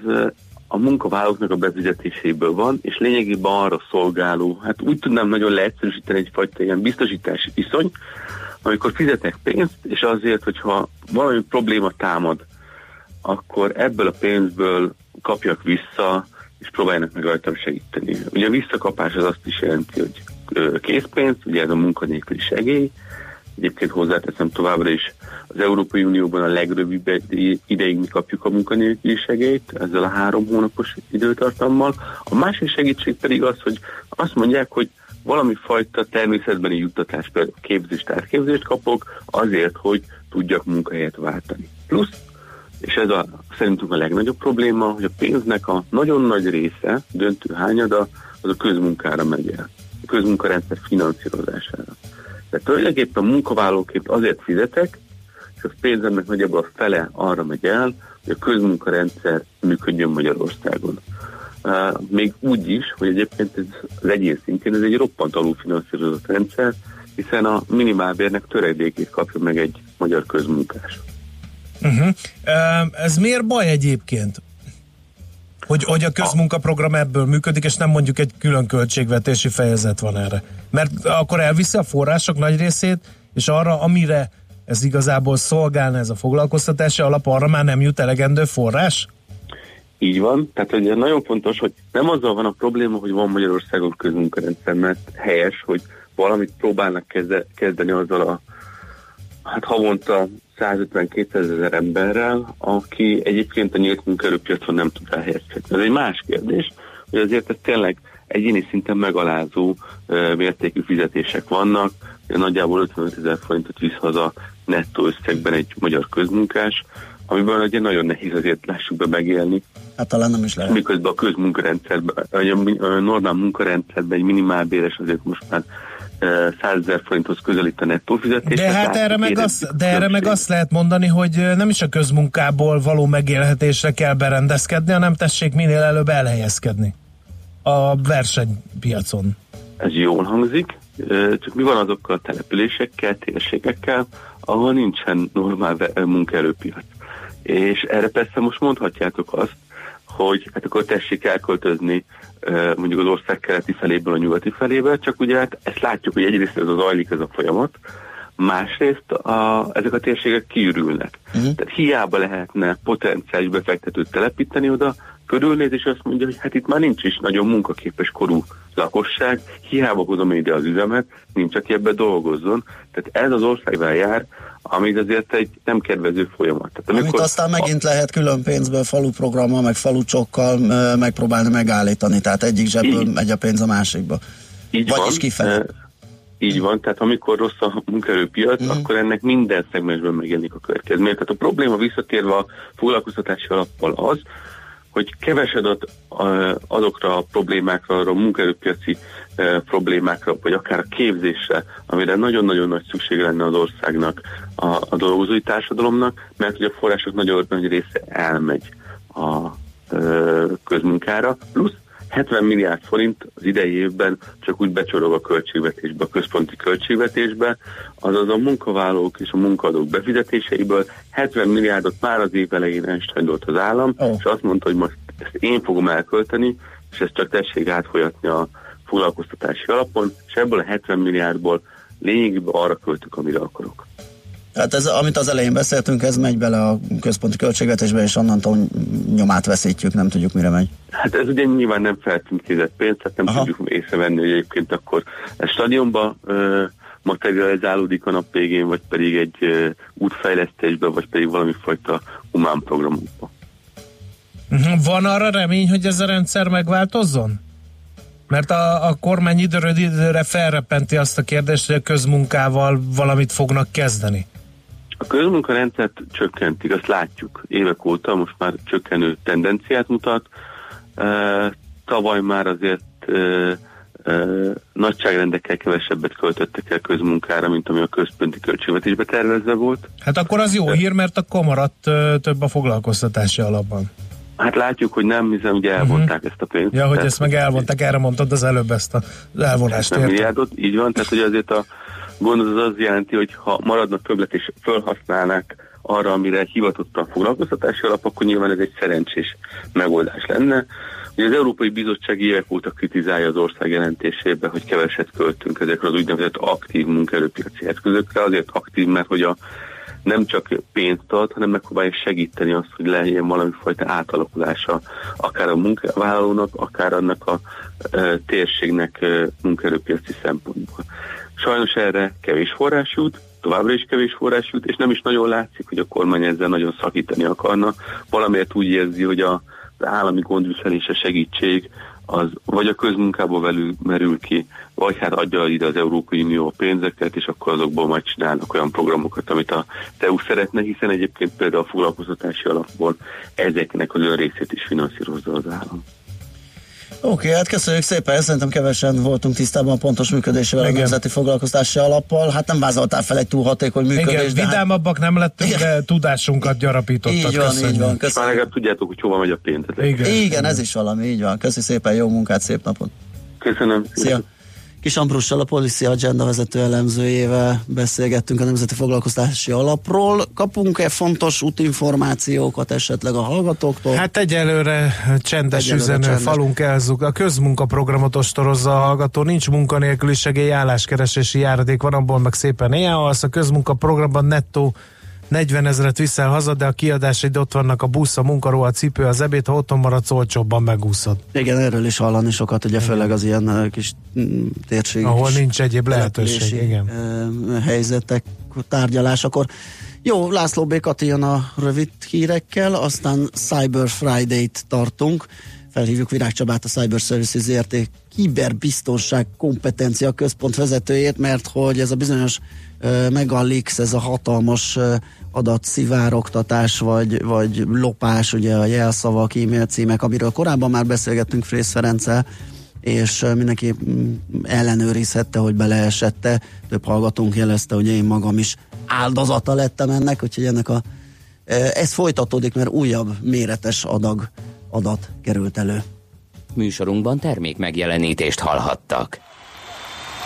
a munkavállalóknak a befizetéséből van, és lényegében arra szolgáló, hát úgy tudnám nagyon leegyszerűsíteni egyfajta ilyen biztosítási viszony, amikor fizetek pénzt, és azért, hogyha valami probléma támad, akkor ebből a pénzből kapjak vissza, és próbáljanak meg rajtam segíteni. Ugye a visszakapás az azt is jelenti, hogy készpénz, ugye ez a munkanélküli segély, Egyébként hozzáteszem továbbra is, az Európai Unióban a legrövidebb ideig mi kapjuk a munkanélküli segélyt, ezzel a három hónapos időtartammal. A másik segítség pedig az, hogy azt mondják, hogy valami fajta természetbeni juttatás, például képzést, átképzést kapok azért, hogy tudjak munkahelyet váltani. Plusz, és ez a, szerintünk a legnagyobb probléma, hogy a pénznek a nagyon nagy része, döntő hányada, az a közmunkára megy el. A közmunkarendszer finanszírozására. Tehát tulajdonképpen munkavállalóként azért fizetek, és a pénzemnek nagyjából a fele arra megy el, hogy a közmunkarendszer működjön Magyarországon. Uh, még úgy is, hogy egyébként ez az egyén szintjén ez egy roppant alulfinanszírozott rendszer, hiszen a minimálbérnek töredékét kapja meg egy magyar közmunkás. Uh-huh. Ez miért baj egyébként? Hogy, hogy a közmunkaprogram ebből működik, és nem mondjuk egy külön költségvetési fejezet van erre. Mert akkor elviszi a források nagy részét, és arra, amire ez igazából szolgálna ez a foglalkoztatási alap, arra már nem jut elegendő forrás? Így van, tehát ugye nagyon fontos, hogy nem azzal van a probléma, hogy van Magyarországon közmunkarendszer, mert helyes, hogy valamit próbálnak kezde, kezdeni azzal a hát havonta 150-200 ezer emberrel, aki egyébként a nyílt munkaerőpiacon nem tud elhelyezkedni. Ez egy más kérdés, hogy azért ez tényleg egyéni szinten megalázó ö, mértékű fizetések vannak, nagyjából 55 ezer forintot visz haza nettó összegben egy magyar közmunkás, amiből ugye nagyon nehéz azért lássuk be megélni. Hát talán nem is lehet. Miközben a közmunkarendszerben, a normál munkarendszerben egy minimálbéres azért most már 100 ezer forinthoz közelít a nettó fizetés. De hát erre meg, azt, de erre meg azt lehet mondani, hogy nem is a közmunkából való megélhetésre kell berendezkedni, hanem tessék minél előbb elhelyezkedni a versenypiacon. Ez jól hangzik, csak mi van azokkal a településekkel, térségekkel, ahol nincsen normál munkaerőpiac. És erre persze most mondhatjátok azt, hogy hát akkor tessék elköltözni mondjuk az ország keleti feléből a nyugati felébe, csak ugye hát ezt látjuk, hogy egyrészt ez az zajlik ez a folyamat, másrészt a, ezek a térségek kiürülnek. Uh-huh. Tehát hiába lehetne potenciális befektetőt telepíteni oda, körülnéz, és azt mondja, hogy hát itt már nincs is nagyon munkaképes korú lakosság, hiába hozom ide az üzemet, nincs, aki ebbe dolgozzon. Tehát ez az országban jár, ami azért egy nem kedvező folyamat. Tehát Amit aztán megint lehet külön pénzből, faluprogrammal, meg falucsokkal megpróbálni megállítani, tehát egyik zsebből Így. megy a pénz a másikba. Így Vagyis van. kifelé. Így van, tehát amikor rossz a munkaerőpiac, Mhm. akkor ennek minden szegmensben megjelenik a következmény. Tehát a probléma visszatérve a foglalkoztatási alappal az, hogy kevesedet uh, azokra a problémákra, arra a munkaerőpiaci uh, problémákra, vagy akár a képzésre, amire nagyon-nagyon nagy szükség lenne az országnak, a, a dolgozói társadalomnak, mert hogy a források nagyon nagy része elmegy a uh, közmunkára, plusz 70 milliárd forint az idei évben csak úgy becsorog a költségvetésbe, a központi költségvetésbe, azaz a munkavállalók és a munkadók befizetéseiből 70 milliárdot már az év elején elstajdolt az állam, oh. és azt mondta, hogy most ezt én fogom elkölteni, és ezt csak tessék átfolyatni a foglalkoztatási alapon, és ebből a 70 milliárdból lényegében arra költök, amire akarok. Tehát ez, amit az elején beszéltünk, ez megy bele a központi költségvetésbe, és onnantól nyomát veszítjük, nem tudjuk mire megy. Hát ez ugye nyilván nem feltünkézett pénz, tehát nem Aha. tudjuk észrevenni, hogy egyébként akkor ez stadionba ö, materializálódik a nap végén, vagy pedig egy ö, útfejlesztésbe, vagy pedig valami fajta humán programokba. Mhm. Van arra remény, hogy ez a rendszer megváltozzon? Mert a, a kormány időről időre felrepenti azt a kérdést, hogy a közmunkával valamit fognak kezdeni. A közmunkarendszert csökkentik, azt látjuk évek óta, most már csökkenő tendenciát mutat. Tavaly már azért nagyságrendekkel kevesebbet költöttek el közmunkára, mint ami a központi költségvetésbe tervezve volt. Hát akkor az jó hír, mert akkor maradt több a foglalkoztatási alapban. Hát látjuk, hogy nem, hiszen ugye elvonták uh-huh. ezt a pénzt. Ja, hogy Tehát- ezt meg elvonták, erre mondtad az előbb ezt az elvonást. 70 értem. milliárdot, így van, tehát hogy azért a gond az az jelenti, hogy ha maradna többlet és felhasználnák arra, amire hivatott a foglalkoztatási alap, akkor nyilván ez egy szerencsés megoldás lenne. Ugye az Európai Bizottság évek óta kritizálja az ország jelentésébe, hogy keveset költünk ezekre az úgynevezett aktív munkaerőpiaci eszközökre, azért aktív, mert hogy a nem csak pénzt ad, hanem megpróbálja segíteni azt, hogy legyen valami fajta átalakulása akár a munkavállalónak, akár annak a e, térségnek e, munkaerőpiaci szempontból. Sajnos erre kevés forrás jut, továbbra is kevés forrás jut, és nem is nagyon látszik, hogy a kormány ezzel nagyon szakítani akarna. Valamiért úgy érzi, hogy a, az állami gondviselése segítség az vagy a közmunkába velő merül ki, vagy hát adja ide az Európai Unió a pénzeket, és akkor azokból majd csinálnak olyan programokat, amit a EU szeretne, hiszen egyébként például a foglalkoztatási alapból ezeknek az ön is finanszírozza az állam. Oké, okay, hát köszönjük szépen, szerintem kevesen voltunk tisztában a pontos működésével Igen. a Nemzeti Foglalkoztási Alappal. Hát nem vázoltál fel egy túl hatékony működést. Igen, hát- vidámabbak nem lettünk, de tudásunkat gyarapítottad. Így van, köszönjük. így van. Már Köszönjük. legalább tudjátok, hogy hova megy a pénz. Igen. Igen, ez is valami, így van. Köszi szépen, jó munkát, szép napot. Köszönöm. Szia! Kis Ambrussal, a Policy Agenda vezető elemzőjével beszélgettünk a Nemzeti Foglalkoztatási Alapról. Kapunk-e fontos útinformációkat esetleg a hallgatóktól? Hát egyelőre csendes Egyelőre üzenő, csendes. falunk elzug. A közmunkaprogramot ostorozza a hallgató, nincs munkanélküli segély, álláskeresési járadék van, abból meg szépen éjjel alsz. A közmunkaprogramban nettó 40 ezeret viszel haza, de a kiadásaid ott vannak a busz, a munkaró, a cipő, az ebéd, ha otthon maradsz, olcsóbban megúszod. Igen, erről is hallani sokat, ugye főleg az ilyen kis mm, térség. Ahol kis nincs egyéb lehetőség, igen. helyzetek, tárgyalásakor. Jó, László B. Kati jön a rövid hírekkel, aztán Cyber Friday-t tartunk. felhívjuk Virág Csabát, a Cyber Services ZRT kiberbiztonság kompetencia központ vezetőjét, mert hogy ez a bizonyos uh, Megalix, ez a hatalmas uh, adatszivároktatás, vagy, vagy lopás, ugye a jelszavak, e-mail címek, amiről korábban már beszélgettünk Frész Ferenccel, és mindenki mm, ellenőrizhette, hogy beleesette. Több hallgatónk jelezte, hogy én magam is áldozata lettem ennek, úgyhogy ennek a ez folytatódik, mert újabb méretes adag adat került elő. Műsorunkban termék megjelenítést hallhattak.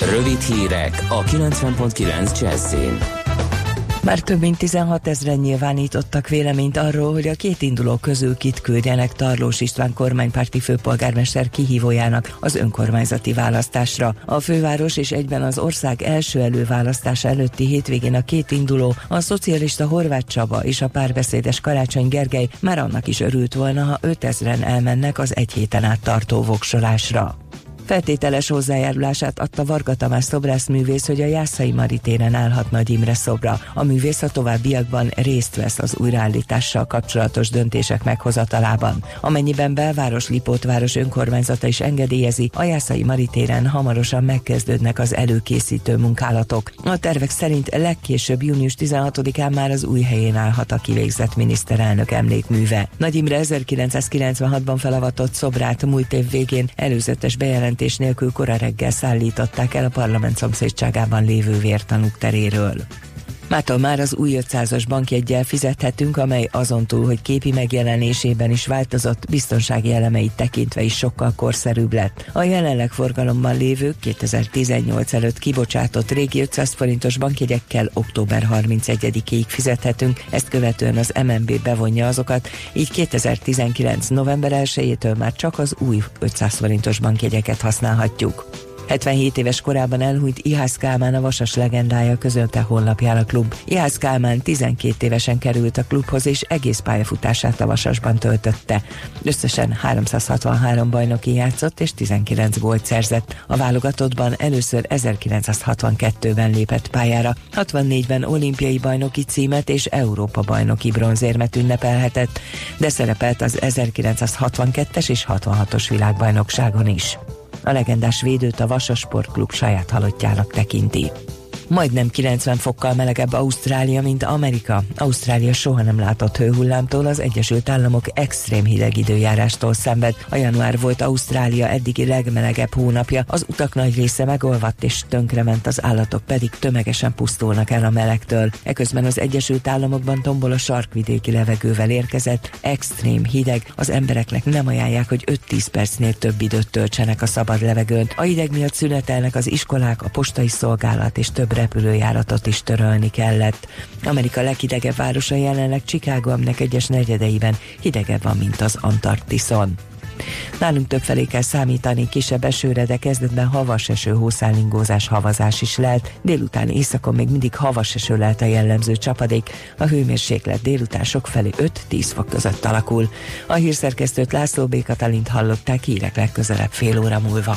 Rövid hírek a 90.9 Jazzin. Már több mint 16 ezeren nyilvánítottak véleményt arról, hogy a két induló közül kit küldjenek Tarlós István kormánypárti főpolgármester kihívójának az önkormányzati választásra. A főváros és egyben az ország első előválasztása előtti hétvégén a két induló, a szocialista Horváth Csaba és a párbeszédes Karácsony Gergely már annak is örült volna, ha 5000-en elmennek az egy héten át tartó voksolásra. Feltételes hozzájárulását adta Varga Tamás szobrászművész, hogy a Jászai Maritéren állhat Nagy Imre szobra. A művész a továbbiakban részt vesz az újraállítással kapcsolatos döntések meghozatalában. Amennyiben belváros Lipótváros önkormányzata is engedélyezi, a Jászai Maritéren hamarosan megkezdődnek az előkészítő munkálatok. A tervek szerint legkésőbb június 16-án már az új helyén állhat a kivégzett miniszterelnök emlékműve. Nagy Imre 1996-ban felavatott szobrát múlt év végén előzetes bejelent bejelentés nélkül kora reggel szállították el a parlament szomszédságában lévő vértanúk teréről. Mától már az új 500-as bankjegyel fizethetünk, amely azon túl, hogy képi megjelenésében is változott, biztonsági elemeit tekintve is sokkal korszerűbb lett. A jelenleg forgalomban lévő 2018 előtt kibocsátott régi 500 forintos bankjegyekkel október 31-ig fizethetünk, ezt követően az MNB bevonja azokat, így 2019. november 1-től már csak az új 500 forintos bankjegyeket használhatjuk. 77 éves korában elhunyt Ihász Kálmán a vasas legendája közölte honlapján a klub. Ihász Kálmán 12 évesen került a klubhoz, és egész pályafutását a vasasban töltötte. Összesen 363 bajnoki játszott, és 19 gólt szerzett. A válogatottban először 1962-ben lépett pályára, 64-ben olimpiai bajnoki címet és Európa bajnoki bronzérmet ünnepelhetett, de szerepelt az 1962-es és 66-os világbajnokságon is. A legendás védőt a Vasas Sportklub saját halottjának tekinti. Majdnem 90 fokkal melegebb Ausztrália, mint Amerika. Ausztrália soha nem látott hőhullámtól, az Egyesült Államok extrém hideg időjárástól szenved. A január volt Ausztrália eddigi legmelegebb hónapja, az utak nagy része megolvadt és tönkrement, az állatok pedig tömegesen pusztulnak el a melegtől. Eközben az Egyesült Államokban tombol a sarkvidéki levegővel érkezett, extrém hideg, az embereknek nem ajánlják, hogy 5-10 percnél több időt töltsenek a szabad levegőn. A hideg miatt szünetelnek az iskolák, a postai szolgálat és több repülőjáratot is törölni kellett. Amerika leghidegebb városa jelenleg Chicago, aminek egyes negyedeiben hidegebb van, mint az Antarktiszon. Nálunk többfelé kell számítani kisebb esőre, de kezdetben havas eső, hószállingózás, havazás is lehet. Délután éjszakon még mindig havas eső lehet a jellemző csapadék. A hőmérséklet délután sok felé 5-10 fok között alakul. A hírszerkesztőt László B. Katalint hallották hírek legközelebb fél óra múlva.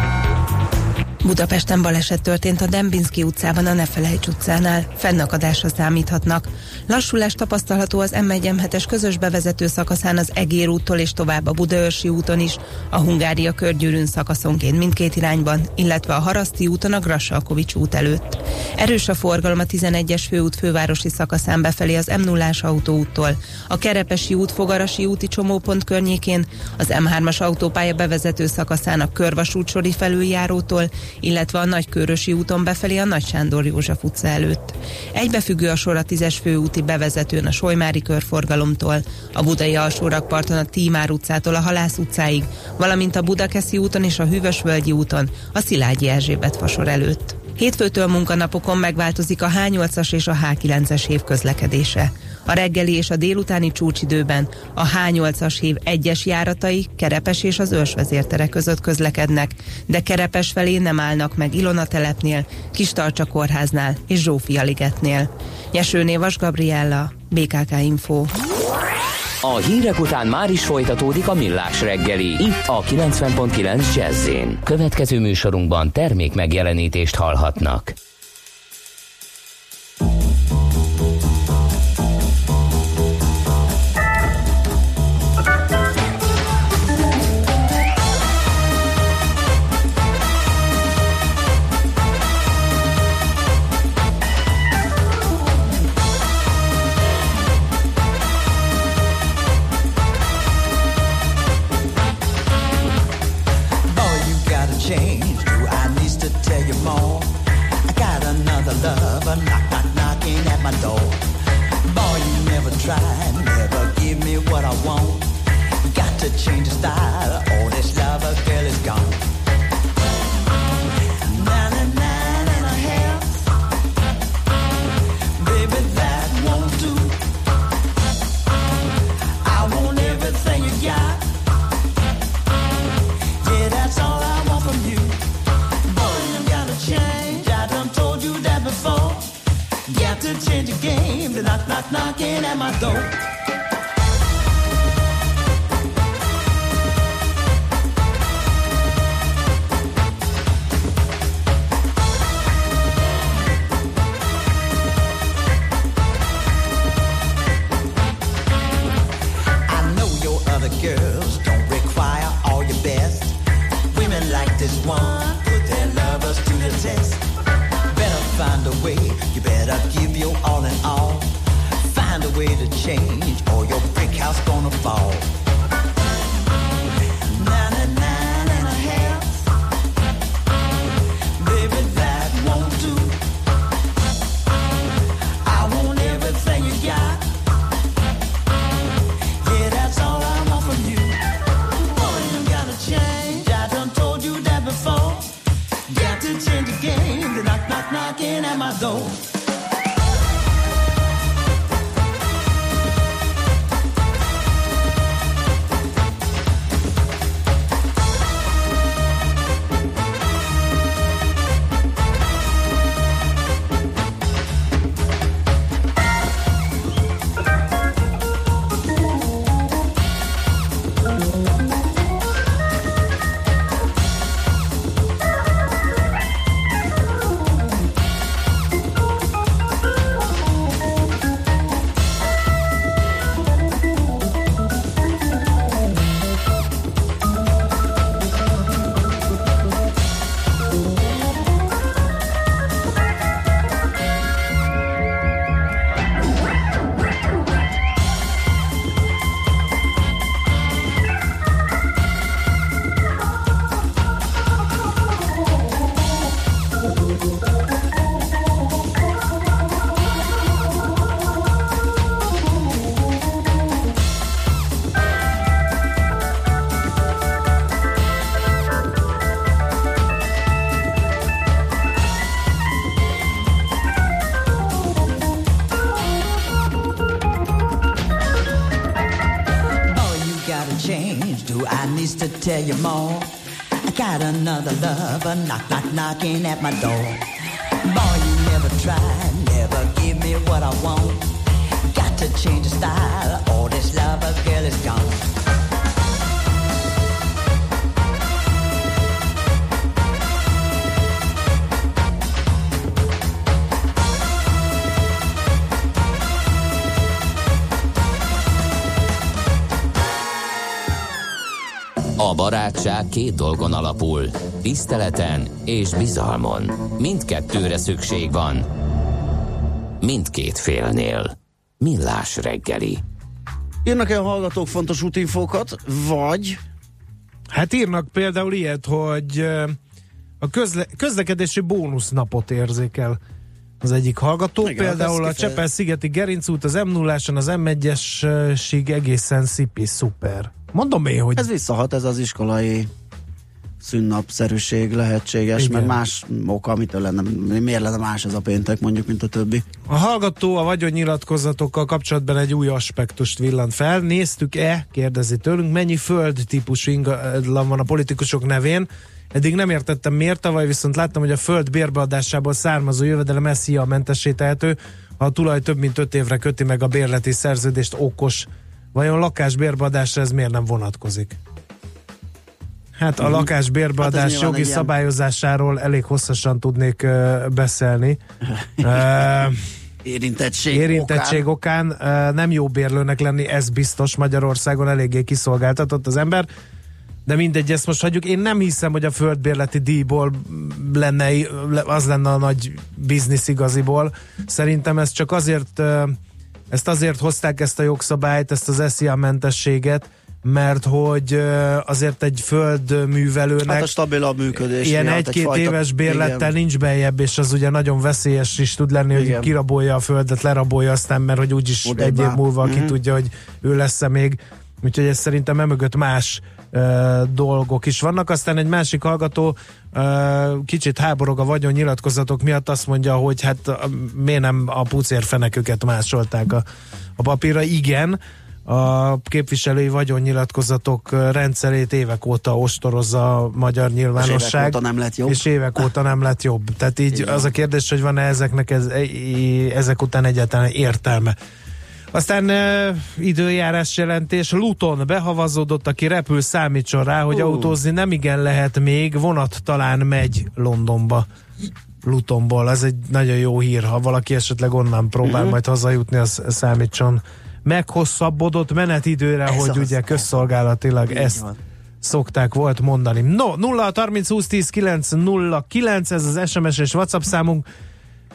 Budapesten baleset történt a Dembinski utcában, a Nefelejts utcánál. Fennakadásra számíthatnak. Lassulás tapasztalható az M1 közös bevezető szakaszán az Egér úttól és tovább a Budaörsi úton is, a Hungária körgyűrűn szakaszonként mindkét irányban, illetve a Haraszti úton a Grassalkovics út előtt. Erős a forgalom a 11-es főút fővárosi szakaszán befelé az m 0 autóúttól, a Kerepesi út Fogarasi úti csomópont környékén, az M3-as autópálya bevezető szakaszán a Körvasút sori felüljárótól, illetve a Nagykörösi úton befelé a Nagy Sándor József utca előtt. Egybefüggő a sor a 10-es főúti bevezetőn a Solymári körforgalomtól, a Budai alsórakparton a Tímár utcától a Halász utcáig, valamint a Budakeszi úton és a Hűvösvölgyi úton a Szilágyi Erzsébet fasor előtt. Hétfőtől munkanapokon megváltozik a H8-as és a H9-es hév közlekedése. A reggeli és a délutáni csúcsidőben a H8-as hív egyes járatai Kerepes és az Őrsvezértere között közlekednek, de Kerepes felé nem állnak meg Ilona telepnél, Kistarcsa kórháznál és Zsófia ligetnél. Nyesőné Vas Gabriella, BKK Info. A hírek után már is folytatódik a millás reggeli. Itt a 90.9 jazz Következő műsorunkban termék megjelenítést hallhatnak. Tell you more? I got another lover knock, knock, knocking at my door. Boy, you never tried, never give me what I want. Got to change the style. All this lover girl is gone. Barátság két dolgon alapul, tiszteleten és bizalmon. Mindkettőre szükség van. Mindkét félnél. Millás reggeli. Írnak-e a hallgatók fontos útinfókat, vagy Hát írnak például ilyet, hogy a közle- közlekedési bónusznapot érzékel az egyik hallgató. Igen, például ez a Csepel-szigeti Gerinc út, az m 0 az M1-esig egészen szipi, szuper. Mondom én, hogy ez visszahat ez az iskolai szünnapszerűség lehetséges, Igen. mert más oka, mitől lenne, miért lenne más ez a péntek mondjuk, mint a többi. A hallgató a vagyonnyilatkozatokkal kapcsolatban egy új aspektust villant fel. Néztük-e, kérdezi tőlünk, mennyi föld típusú ingatlan van a politikusok nevén. Eddig nem értettem miért, tavaly viszont láttam, hogy a föld bérbeadásából származó jövedelem a mentessé tehető, ha a tulaj több mint öt évre köti meg a bérleti szerződést okos. Vajon lakás bérbeadásra ez miért nem vonatkozik? Hát a Mhm. lakás bérbeadás Hát jogi szabályozásáról elég hosszasan tudnék uh, beszélni. (laughs) Uh, Érintettség, érintettség okán, okán nem jó bérlőnek lenni, ez biztos Magyarországon eléggé kiszolgáltatott az ember, de mindegy, ezt most hagyjuk. Én nem hiszem, hogy a földbérleti díjból lenne, az lenne a nagy biznisz igaziból. Szerintem ez csak azért, ö, ezt azért hozták ezt a jogszabályt, ezt az SZIA mentességet, mert hogy azért egy földművelőnek Hát a stabilabb működés. Ilyen egy-két egyfajta- éves bérlettel igen. nincs beljebb, és az ugye nagyon veszélyes is tud lenni, hogy Igen. kirabolja a földet, lerabolja aztán, mert hogy úgyis Odébb egy év múlva ki Mhm. tudja, hogy ő lesz-e még. Úgyhogy ez szerintem emögött más ö, dolgok is vannak. Aztán egy másik hallgató ö, kicsit háborog a vagyon nyilatkozatok miatt, azt mondja, hogy hát ö, miért nem a pucérfeneküket másolták a, a papírra. Igen, a képviselői vagyonnyilatkozatok rendszerét évek óta ostorozza a magyar nyilvánosság. óta nem lett jobb. És évek óta nem lett jobb. Tehát így Így az a kérdés, hogy van-e ezeknek ez, e- ezek után egyáltalán értelme. Aztán uh, időjárás jelentés. Luton behavazódott, aki repül, számítson rá, hogy Ú. autózni nem igen lehet még, vonat talán megy Londonba. Lutonból. Ez egy nagyon jó hír, ha valaki esetleg onnan próbál Mhm. majd hazajutni, az számítson meghosszabbodott menetidőre, Ez hogy az, ugye ez. közszolgálatilag Így ezt van. szokták volt mondani. No, 0 30 20 10 9 0 9, ez az SMS és WhatsApp számunk.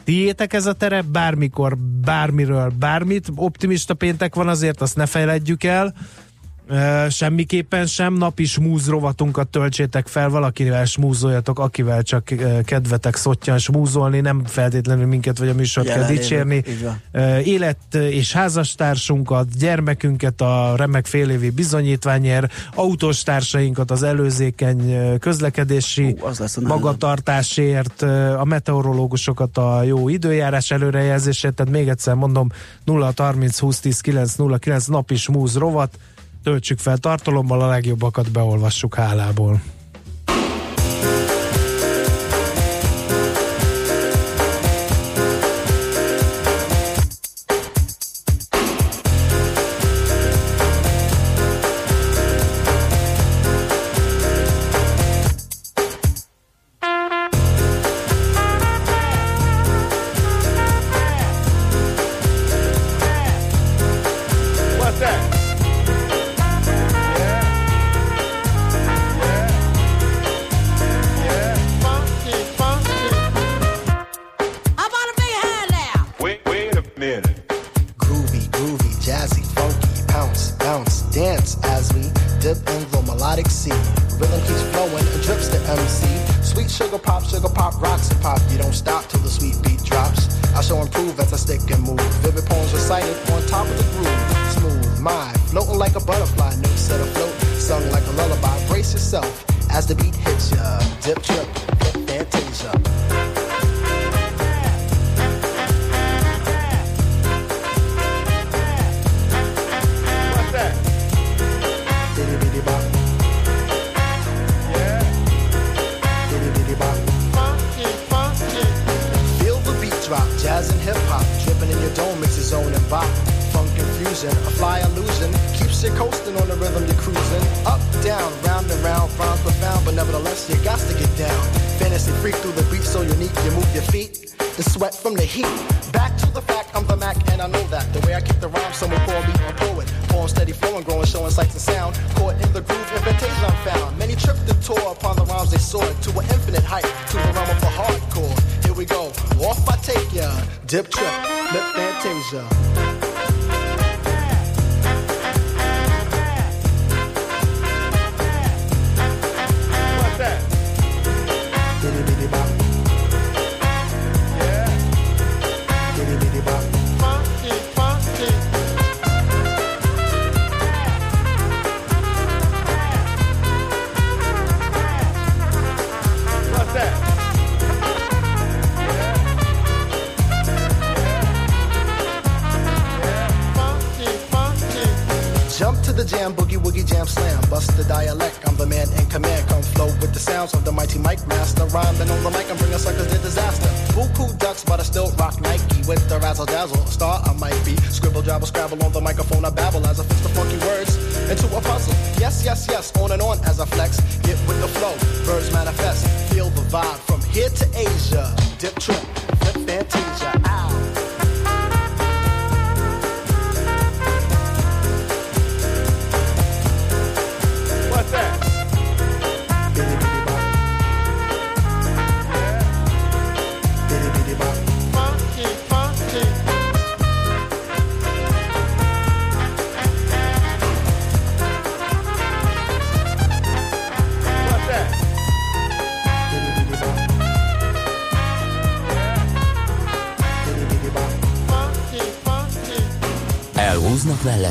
Tiétek ez a terep, bármikor, bármiről, bármit. Optimista péntek van azért, azt ne felejtjük el. Semmiképpen sem. Napi smúz rovatunkat töltsétek fel, valakivel smúzoljatok, akivel csak kedvetek szottyan smúzolni, nem feltétlenül minket vagy a műsort kell Jelenlévők, dicsérni. élet és házastársunkat, gyermekünket a remek félévi bizonyítványért, autós társainkat az előzékeny közlekedési Ú, az lesz a magatartásért, a meteorológusokat a jó időjárás előrejelzésért, tehát még egyszer mondom 0 30 20 10 9 0 9 napi smúz rovat, töltsük fel tartalommal, a legjobbakat beolvassuk hálából. Melodic sea. Rhythm keeps flowing drips the MC. Sweet sugar pop, sugar pop, rocks and pop. You don't stop till the sweet beat drops. I shall improve as I stick and move.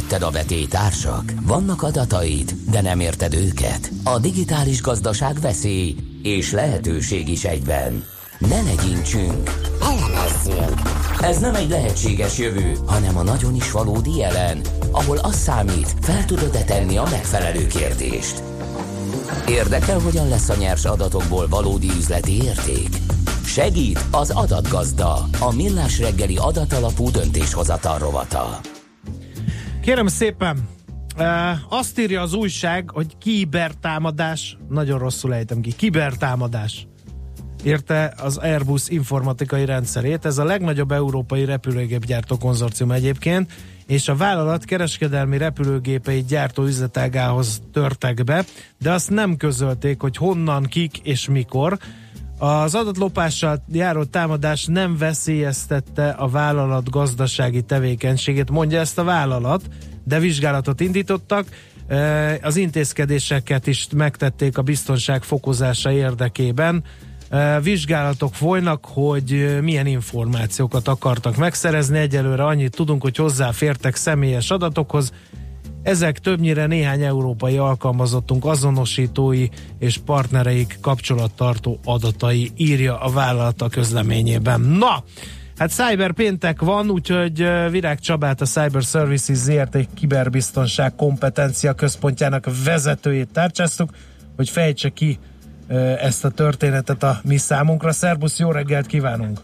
Melletted a vetétársak? Vannak adataid, de nem érted őket? A digitális gazdaság veszély és lehetőség is egyben. Ne legyintsünk! Elemezzünk! Ez nem egy lehetséges jövő, hanem a nagyon is valódi jelen, ahol az számít, fel tudod-e tenni a megfelelő kérdést. Érdekel, hogyan lesz a nyers adatokból valódi üzleti érték? Segít az adatgazda, a millás reggeli adatalapú döntéshozatal rovata. Kérem szépen, e, azt írja az újság, hogy kibertámadás, nagyon rosszul ejtem ki, kibertámadás érte az Airbus informatikai rendszerét. Ez a legnagyobb európai repülőgépgyártó konzorcium egyébként, és a vállalat kereskedelmi repülőgépeit gyártó üzletágához törtek be, de azt nem közölték, hogy honnan, kik és mikor. Az adatlopással járó támadás nem veszélyeztette a vállalat gazdasági tevékenységét, mondja ezt a vállalat, de vizsgálatot indítottak. Az intézkedéseket is megtették a biztonság fokozása érdekében. Vizsgálatok folynak, hogy milyen információkat akartak megszerezni. Egyelőre annyit tudunk, hogy hozzáfértek személyes adatokhoz, ezek többnyire néhány európai alkalmazottunk azonosítói és partnereik kapcsolattartó adatai, írja a vállalat a közleményében. Na, hát Cyber péntek van, úgyhogy Virág Csabát, a Cyber Services ZRT kiberbiztonság kompetencia központjának vezetőjét tárcsáztuk, hogy fejtse ki ezt a történetet a mi számunkra. Szerbusz, jó reggelt kívánunk!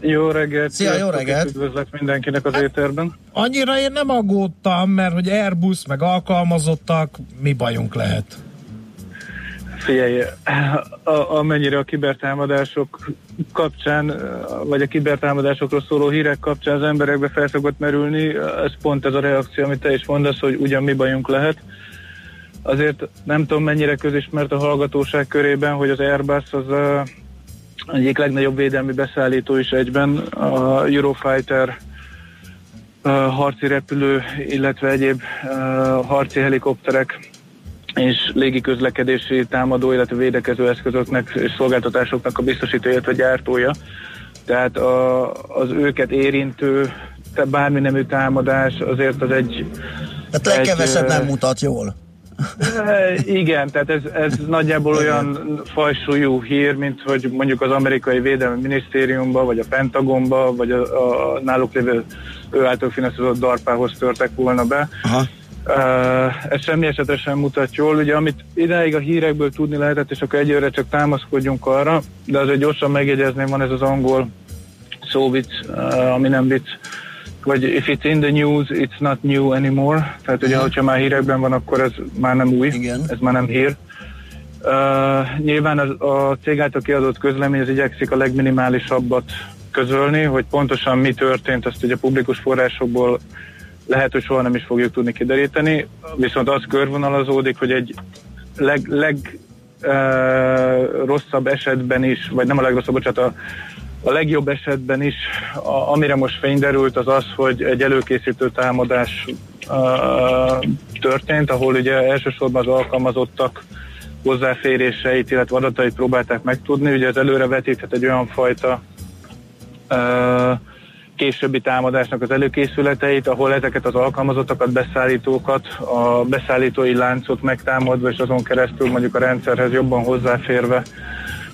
Jó reggelt! Szia, jó reggelt! és Üdvözlet mindenkinek az éterben. Annyira én nem aggódtam, mert hogy Airbus meg alkalmazottak, mi bajunk lehet? Figyelj, a, amennyire a kibertámadások kapcsán, vagy a kibertámadásokról szóló hírek kapcsán az emberekbe fel szokott merülni, ez pont ez a reakció, amit te is mondasz, hogy ugyan mi bajunk lehet. Azért nem tudom mennyire közismert a hallgatóság körében, hogy az Airbus az egyik legnagyobb védelmi beszállító is egyben, a Eurofighter harci repülő, illetve egyéb harci helikopterek és légiközlekedési támadó, illetve védekező eszközöknek és szolgáltatásoknak a biztosító, illetve gyártója. Tehát a, az őket érintő bármi nemű támadás azért az egy... Tehát legkevesebb egy, nem mutat jól. E, Igen, tehát ez, ez nagyjából olyan fajsúlyú hír, mint hogy mondjuk az amerikai védelmi minisztériumba, vagy a Pentagonba, vagy a, a náluk lévő ő által finanszírozott DARPához törtek volna be. Aha. Uh, ez semmi esetre sem mutat jól. Ugye, amit idáig a hírekből tudni lehetett, és akkor egyőre csak támaszkodjunk arra, de azért gyorsan megjegyezném, van ez az angol szó vicc, uh, ami nem vicc, vagy if it's in the news, it's not new anymore. Tehát ugye, hogyha már hírekben van, akkor ez már nem új, Igen. ez már nem hír. Uh, nyilván az, a cég által kiadott közlemény az igyekszik a legminimálisabbat közölni, hogy pontosan mi történt, azt ugye publikus forrásokból lehet, hogy soha nem is fogjuk tudni kideríteni, viszont az körvonalazódik, hogy egy leg, leg uh, rosszabb esetben is, vagy nem a legrosszabb, bocsánat, a, a legjobb esetben is, a, amire most fényderült, az az, hogy egy előkészítő támadás uh, történt, ahol ugye elsősorban az alkalmazottak hozzáféréseit, illetve adatait próbálták megtudni. Ugye ez előre vetíthet egy olyan fajta uh, későbbi támadásnak az előkészületeit, ahol ezeket az alkalmazottakat, beszállítókat, a beszállítói láncot megtámadva, és azon keresztül mondjuk a rendszerhez jobban hozzáférve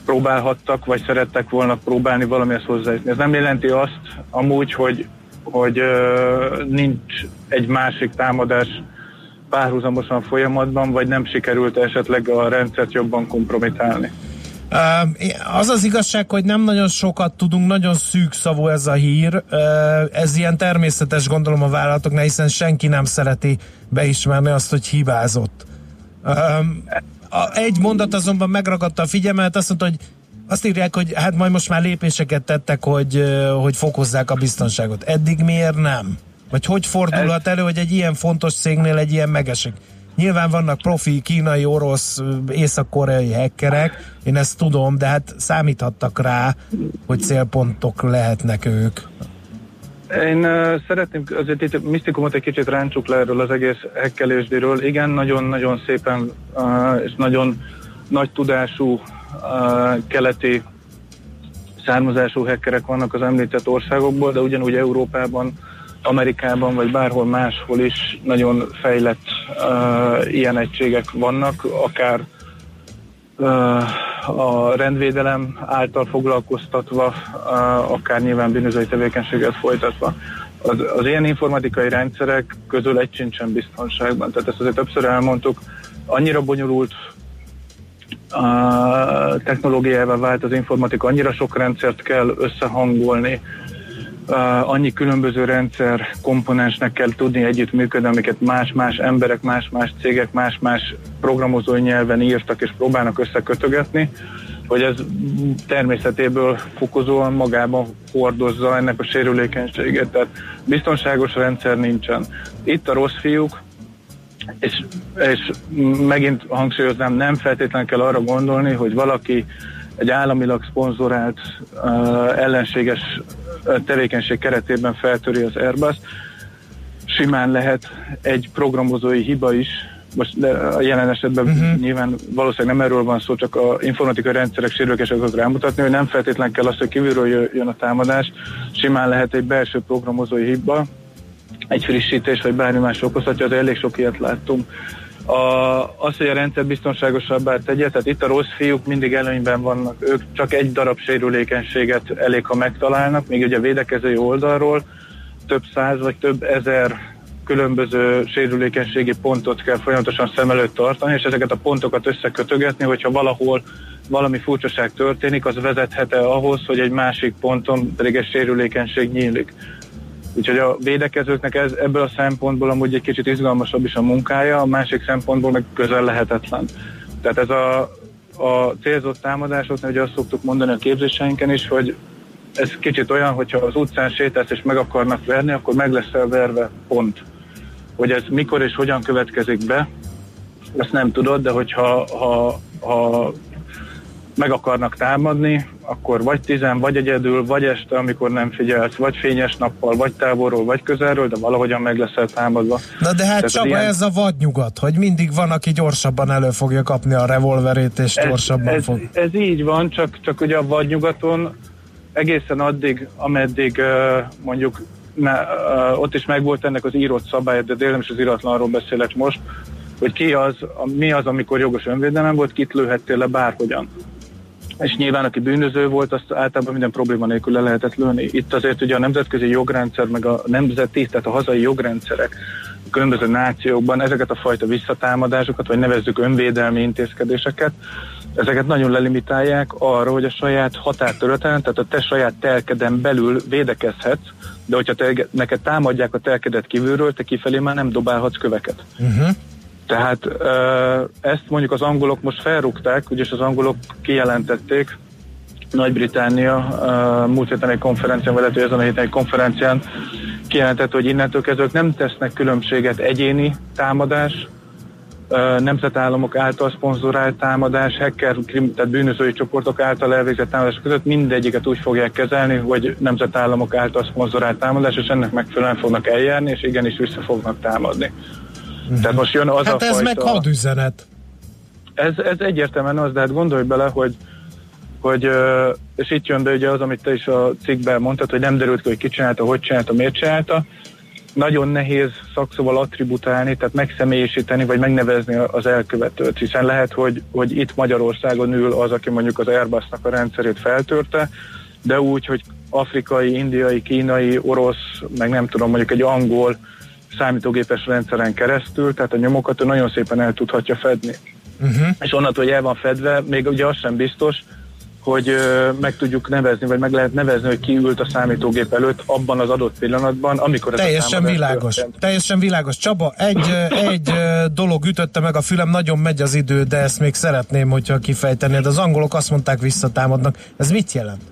próbálhattak, vagy szerettek volna próbálni valamihez hozzájutni. Ez nem jelenti azt amúgy, hogy, hogy nincs egy másik támadás párhuzamosan folyamatban, vagy nem sikerült esetleg a rendszert jobban kompromitálni. Az az igazság, hogy nem nagyon sokat tudunk, nagyon szűk szavú ez a hír. Ez ilyen természetes gondolom a vállalatoknál, hiszen senki nem szereti beismerni azt, hogy hibázott. A, egy mondat azonban megragadta a figyelmet, azt mondta, hogy azt írják, hogy hát majd most már lépéseket tettek, hogy, hogy fokozzák a biztonságot. Eddig miért nem? Vagy hogy fordulhat elő, hogy egy ilyen fontos cégnél egy ilyen megesik? Nyilván vannak profi kínai, orosz, észak-koreai hackerek, én ezt tudom, de hát számíthattak rá, hogy célpontok lehetnek ők. Én uh, szeretném azért itt misztikumot egy kicsit ráncsuk le erről az egész hekkelésdéről. Igen, nagyon-nagyon szépen uh, és nagyon nagy tudású uh, keleti származású hackerek vannak az említett országokból, de ugyanúgy Európában Amerikában vagy bárhol máshol is nagyon fejlett uh, ilyen egységek vannak, akár uh, a rendvédelem által foglalkoztatva, uh, akár nyilván bűnözői tevékenységet folytatva. Az, az ilyen informatikai rendszerek közül egy sincsen biztonságban. Tehát ezt azért többször elmondtuk, annyira bonyolult uh, technológiával vált az informatika, annyira sok rendszert kell összehangolni, annyi különböző rendszer komponensnek kell tudni együttműködni, amiket más-más emberek, más-más cégek, más-más programozói nyelven írtak és próbálnak összekötögetni, hogy ez természetéből fokozóan magában hordozza ennek a sérülékenységet. Tehát biztonságos rendszer nincsen. Itt a rossz fiúk, és, és megint hangsúlyoznám, nem feltétlenül kell arra gondolni, hogy valaki egy államilag szponzorált uh, ellenséges tevékenység keretében feltöri az Airbus. Simán lehet egy programozói hiba is, most de a jelen esetben uh-huh. nyilván valószínűleg nem erről van szó, csak a informatikai rendszerek sérülések akarok rámutatni, hogy nem feltétlenül kell az, hogy kívülről jön a támadás, simán lehet egy belső programozói hiba, egy frissítés, vagy bármi más okozhatja, de elég sok ilyet láttunk. A, az, hogy a rendszer biztonságosabbá tegye, tehát itt a rossz fiúk mindig előnyben vannak, ők csak egy darab sérülékenységet elég, ha megtalálnak, még ugye a védekezői oldalról több száz vagy több ezer különböző sérülékenységi pontot kell folyamatosan szem előtt tartani, és ezeket a pontokat összekötögetni, hogyha valahol valami furcsaság történik, az vezethet-e ahhoz, hogy egy másik ponton pedig egy sérülékenység nyílik. Úgyhogy a védekezőknek ez, ebből a szempontból amúgy egy kicsit izgalmasabb is a munkája, a másik szempontból meg közel lehetetlen. Tehát ez a, a célzott támadásoknál, ugye azt szoktuk mondani a képzéseinken is, hogy ez kicsit olyan, hogyha az utcán sétálsz és meg akarnak verni, akkor meg lesz verve pont. Hogy ez mikor és hogyan következik be, ezt nem tudod, de hogyha ha, ha meg akarnak támadni, akkor vagy tizen, vagy egyedül, vagy este, amikor nem figyelsz, vagy fényes nappal, vagy távolról, vagy közelről, de valahogyan meg leszel támadva. Na de hát Tehát Csaba, ilyen- ez a vadnyugat, hogy mindig van, aki gyorsabban elő fogja kapni a revolverét, és gyorsabban ez, fog. ez így van, csak, csak ugye a vadnyugaton egészen addig, ameddig mondjuk ne, ott is megvolt ennek az írott szabály, de tényleg is az iratlanról beszélek most, hogy ki az, mi az, amikor jogos önvédelem volt, kit lőhettél le bárhogyan. És nyilván, aki bűnöző volt, azt általában minden probléma nélkül le lehetett lőni. Itt azért ugye a nemzetközi jogrendszer, meg a nemzeti, tehát a hazai jogrendszerek a különböző nációkban ezeket a fajta visszatámadásokat, vagy nevezzük önvédelmi intézkedéseket, ezeket nagyon lelimitálják arra, hogy a saját határtöröten, tehát a te saját telkeden belül védekezhetsz, de hogyha te, neked támadják a telkedet kívülről, te kifelé már nem dobálhatsz köveket. Uh-huh. Tehát ezt mondjuk az angolok most felrúgták, ugyanis az angolok kijelentették, Nagy-Britannia múlt héten egy konferencián, vagy lehet, hogy ezen a héten egy konferencián kijelentette, hogy innentől kezdve nem tesznek különbséget egyéni támadás, nemzetállamok által szponzorált támadás, hacker, tehát bűnözői csoportok által elvégzett támadás között mindegyiket úgy fogják kezelni, hogy nemzetállamok által szponzorált támadás, és ennek megfelelően fognak eljárni, és igenis vissza fognak támadni. Tehát most jön az Hát a ez fajta... meg hadüzenet. Ez, ez egyértelműen az, de hát gondolj bele, hogy hogy, és itt jön be ugye az, amit te is a cikkben mondtad, hogy nem derült ki, hogy ki csinálta, hogy csinálta, miért csinálta. Nagyon nehéz szakszóval attributálni, tehát megszemélyisíteni, vagy megnevezni az elkövetőt, hiszen lehet, hogy, hogy itt Magyarországon ül az, aki mondjuk az Airbusnak a rendszerét feltörte, de úgy, hogy afrikai, indiai, kínai, orosz, meg nem tudom, mondjuk egy angol számítógépes rendszeren keresztül, tehát a nyomokat ő nagyon szépen el tudhatja fedni. Uh-huh. És onnantól, hogy el van fedve, még ugye az sem biztos, hogy ö, meg tudjuk nevezni, vagy meg lehet nevezni, hogy ki ült a számítógép előtt abban az adott pillanatban, amikor ez a Teljesen támadás világos. történt. Teljesen világos. Csaba, egy, egy dolog ütötte meg a fülem, nagyon megy az idő, de ezt még szeretném, hogyha kifejtenéd. Az angolok azt mondták, visszatámadnak. Ez mit jelent?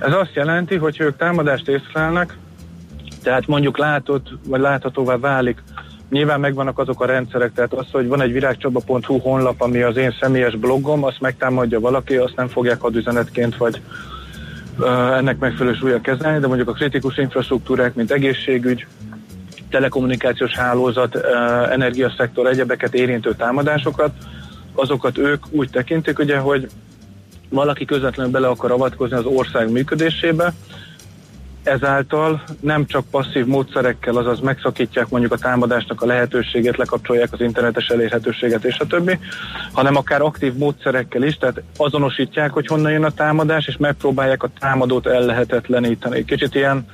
Ez azt jelenti, hogy ők támadást észlelnek, tehát mondjuk látott, vagy láthatóvá válik, nyilván megvannak azok a rendszerek, tehát az, hogy van egy virágcsaba.hu honlap, ami az én személyes blogom, azt megtámadja valaki, azt nem fogják hadüzenetként, vagy ö, ennek megfelelő súlya kezelni, de mondjuk a kritikus infrastruktúrák, mint egészségügy, telekommunikációs hálózat, ö, energiaszektor, egyebeket érintő támadásokat, azokat ők úgy tekintik, ugye, hogy valaki közvetlenül bele akar avatkozni az ország működésébe, ezáltal nem csak passzív módszerekkel, azaz megszakítják mondjuk a támadásnak a lehetőséget, lekapcsolják az internetes elérhetőséget és a többi, hanem akár aktív módszerekkel is, tehát azonosítják, hogy honnan jön a támadás, és megpróbálják a támadót ellehetetleníteni. Kicsit ilyen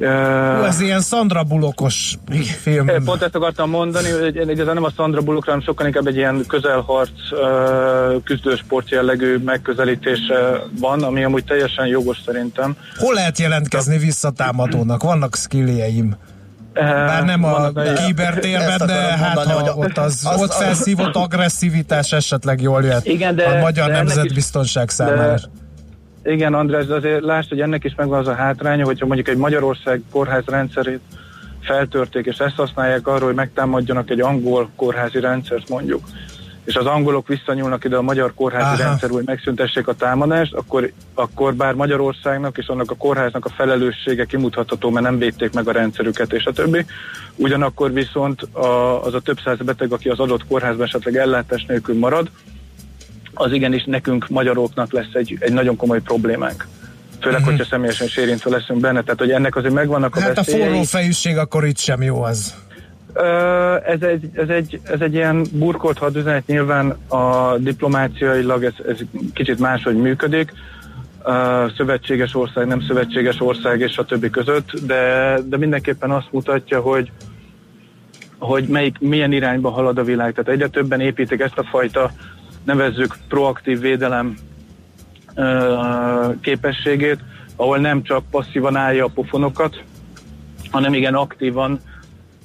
Hú, ez ilyen Sandra Bullockos film. Pont ezt akartam mondani, hogy igazán nem a Sandra Bullockra, hanem sokkal inkább egy ilyen közelharc, küzdősport jellegű megközelítése van, ami amúgy teljesen jogos szerintem. Hol lehet jelentkezni visszatámadónak? Vannak skilljeim. Bár nem a kibertérben, de hát mondani, ha ott, az, az- ott felszívott agresszivitás esetleg jól jöhet Igen, de- a magyar de nemzetbiztonság is- számára. de- Igen, András, de azért lásd, hogy ennek is megvan az a hátránya, hogyha mondjuk egy Magyarország kórház rendszerét feltörték, és ezt használják arra, hogy megtámadjanak egy angol kórházi rendszert mondjuk, és az angolok visszanyúlnak ide a magyar kórházi Aha. rendszer, hogy megszüntessék a támadást, akkor, akkor bár Magyarországnak és annak a kórháznak a felelőssége kimutatható, mert nem védték meg a rendszerüket és a többi. Ugyanakkor viszont a, az a több száz beteg, aki az adott kórházban esetleg ellátás nélkül marad, az igenis nekünk magyaroknak lesz egy, egy nagyon komoly problémánk. Főleg, hogyha személyesen sérintve leszünk benne. Tehát, hogy ennek azért megvannak a. Hát a veszélyei. forró fejűség akkor itt sem jó az. Ez, egy, ez, egy, ez egy ilyen burkolt hadüzenet, nyilván a diplomáciailag ez, ez kicsit máshogy működik, szövetséges ország, nem szövetséges ország és a többi között, de, de mindenképpen azt mutatja, hogy hogy melyik, milyen irányba halad a világ. Tehát egyre többen építik ezt a fajta, nevezzük proaktív védelem képességét, ahol nem csak passzívan állja a pofonokat, hanem igen aktívan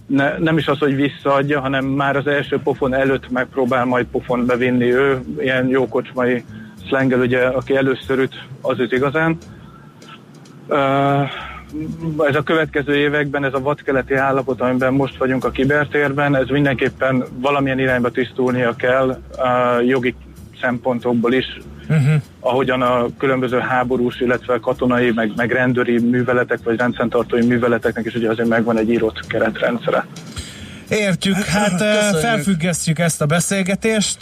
ne, nem is az, hogy visszaadja, hanem már az első pofon előtt megpróbál majd pofon bevinni ő, ilyen jó kocsmai szlengel, ugye, aki először üt, az üt igazán. Uh, ez a következő években, ez a vadkeleti állapot, amiben most vagyunk a kibertérben, ez mindenképpen valamilyen irányba tisztulnia kell uh, jogi szempontokból is, Uh-huh. ahogyan a különböző háborús, illetve katonai, meg, meg rendőri műveletek, vagy rendfenntartói műveleteknek is ugye azért megvan egy írott keretrendszere. Értjük, hát Köszönjük. felfüggesztjük ezt a beszélgetést,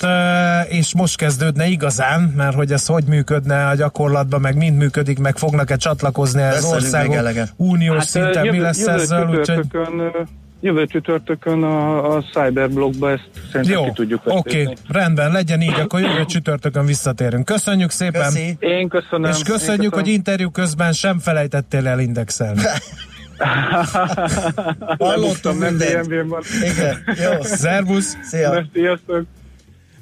és most kezdődne igazán, mert hogy ez hogy működne a gyakorlatban, meg mind működik, meg fognak-e csatlakozni az országok uniós Hát, szinten, ö, mi jövő- lesz jövő ezzel, úgyhogy Jövő csütörtökön a, a Cyberblogba ezt szerintem jó, ki tudjuk oké, rendben, legyen így, akkor jövő csütörtökön visszatérünk. Köszönjük szépen! Köszi. Én köszönöm. És én köszönjük, köszönöm. hogy interjú közben sem felejtettél el indexelni. (laughs) Hallottam Nem mindent. Igen, jó. Szervusz! Szia. Sziasztok!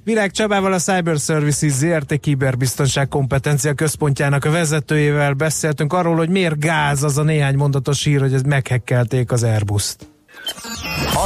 Virág Csabával a Cyber Services ZRT kiberbiztonság kompetencia központjának a vezetőjével beszéltünk arról, hogy miért gáz az a néhány mondatos hír, hogy ez meghekkelték az Airbus-t.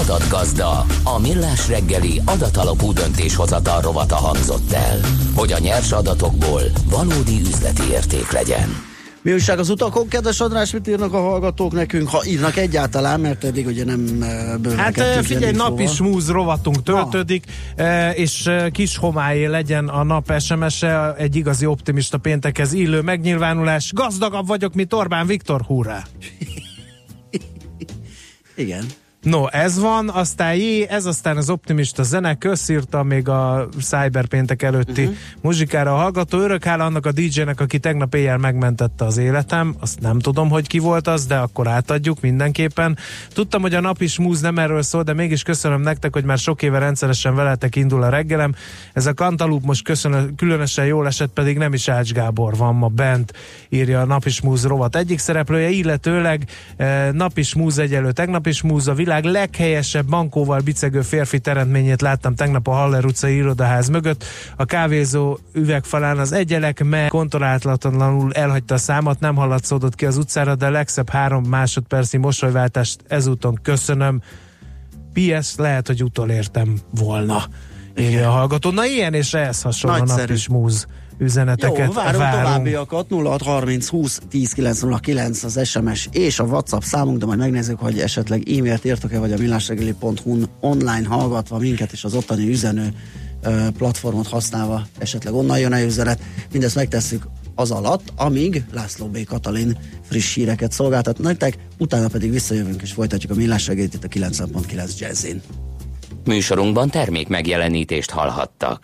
Adatgazda, a millás reggeli adatalapú döntéshozatal rovata hangzott el, hogy a nyers adatokból valódi üzleti érték legyen. Mi újság az utakon, kedves András, mit írnak a hallgatók nekünk, ha írnak egyáltalán, mert eddig ugye nem eh, Hát bővelkedtünk eh, figyelj, napi infóval. smúz rovatunk töltődik, eh, és eh, kis homályé legyen a nap SMS-e, egy igazi optimista péntekhez illő megnyilvánulás. Gazdagabb vagyok, mint Orbán Viktor, hurrá! Igen. No, ez van, aztán jé, ez aztán az optimista zene, köszírta még a Cyberpéntek előtti uh-huh. muzsikára a hallgató. Örök hála annak a DJ-nek, aki tegnap éjjel megmentette az életem. Azt nem tudom, hogy ki volt az, de akkor átadjuk mindenképpen. Tudtam, hogy a nap is múz nem erről szól, de mégis köszönöm nektek, hogy már sok éve rendszeresen veletek indul a reggelem. Ez a Kantalup most köszönöm, különösen jól esett, pedig nem is Ács Gábor van ma bent, írja a Nap is múz rovat egyik szereplője, illetőleg eh, Nap is múz egyelő, tegnap is múz a világ leghelyesebb bankóval bicegő férfi teremtményét láttam tegnap a Haller utcai irodaház mögött. A kávézó üvegfalán az egyelek, mely kontrollálatlanul elhagyta a számat, nem hallatszódott ki az utcára, de legszebb három másodperci mosolyváltást ezúton köszönöm. PS lehet, hogy utolértem volna. Írja a hallgató. Na ilyen és ehhez hasonló nap Nagyszerű. is múz üzeneteket Jó, várunk várunk. továbbiakat, 0630 20 10 909 az SMS és a WhatsApp számunk, de majd megnézzük, hogy esetleg e-mailt írtok-e, vagy a millásregeli.hu online hallgatva minket, és az ottani üzenő platformot használva esetleg onnan jön-e üzenet. Mindezt megtesszük az alatt, amíg László B. Katalin friss híreket szolgáltat nektek, utána pedig visszajövünk és folytatjuk a millás itt a 90.9 Jazzin. Műsorunkban termék megjelenítést hallhattak.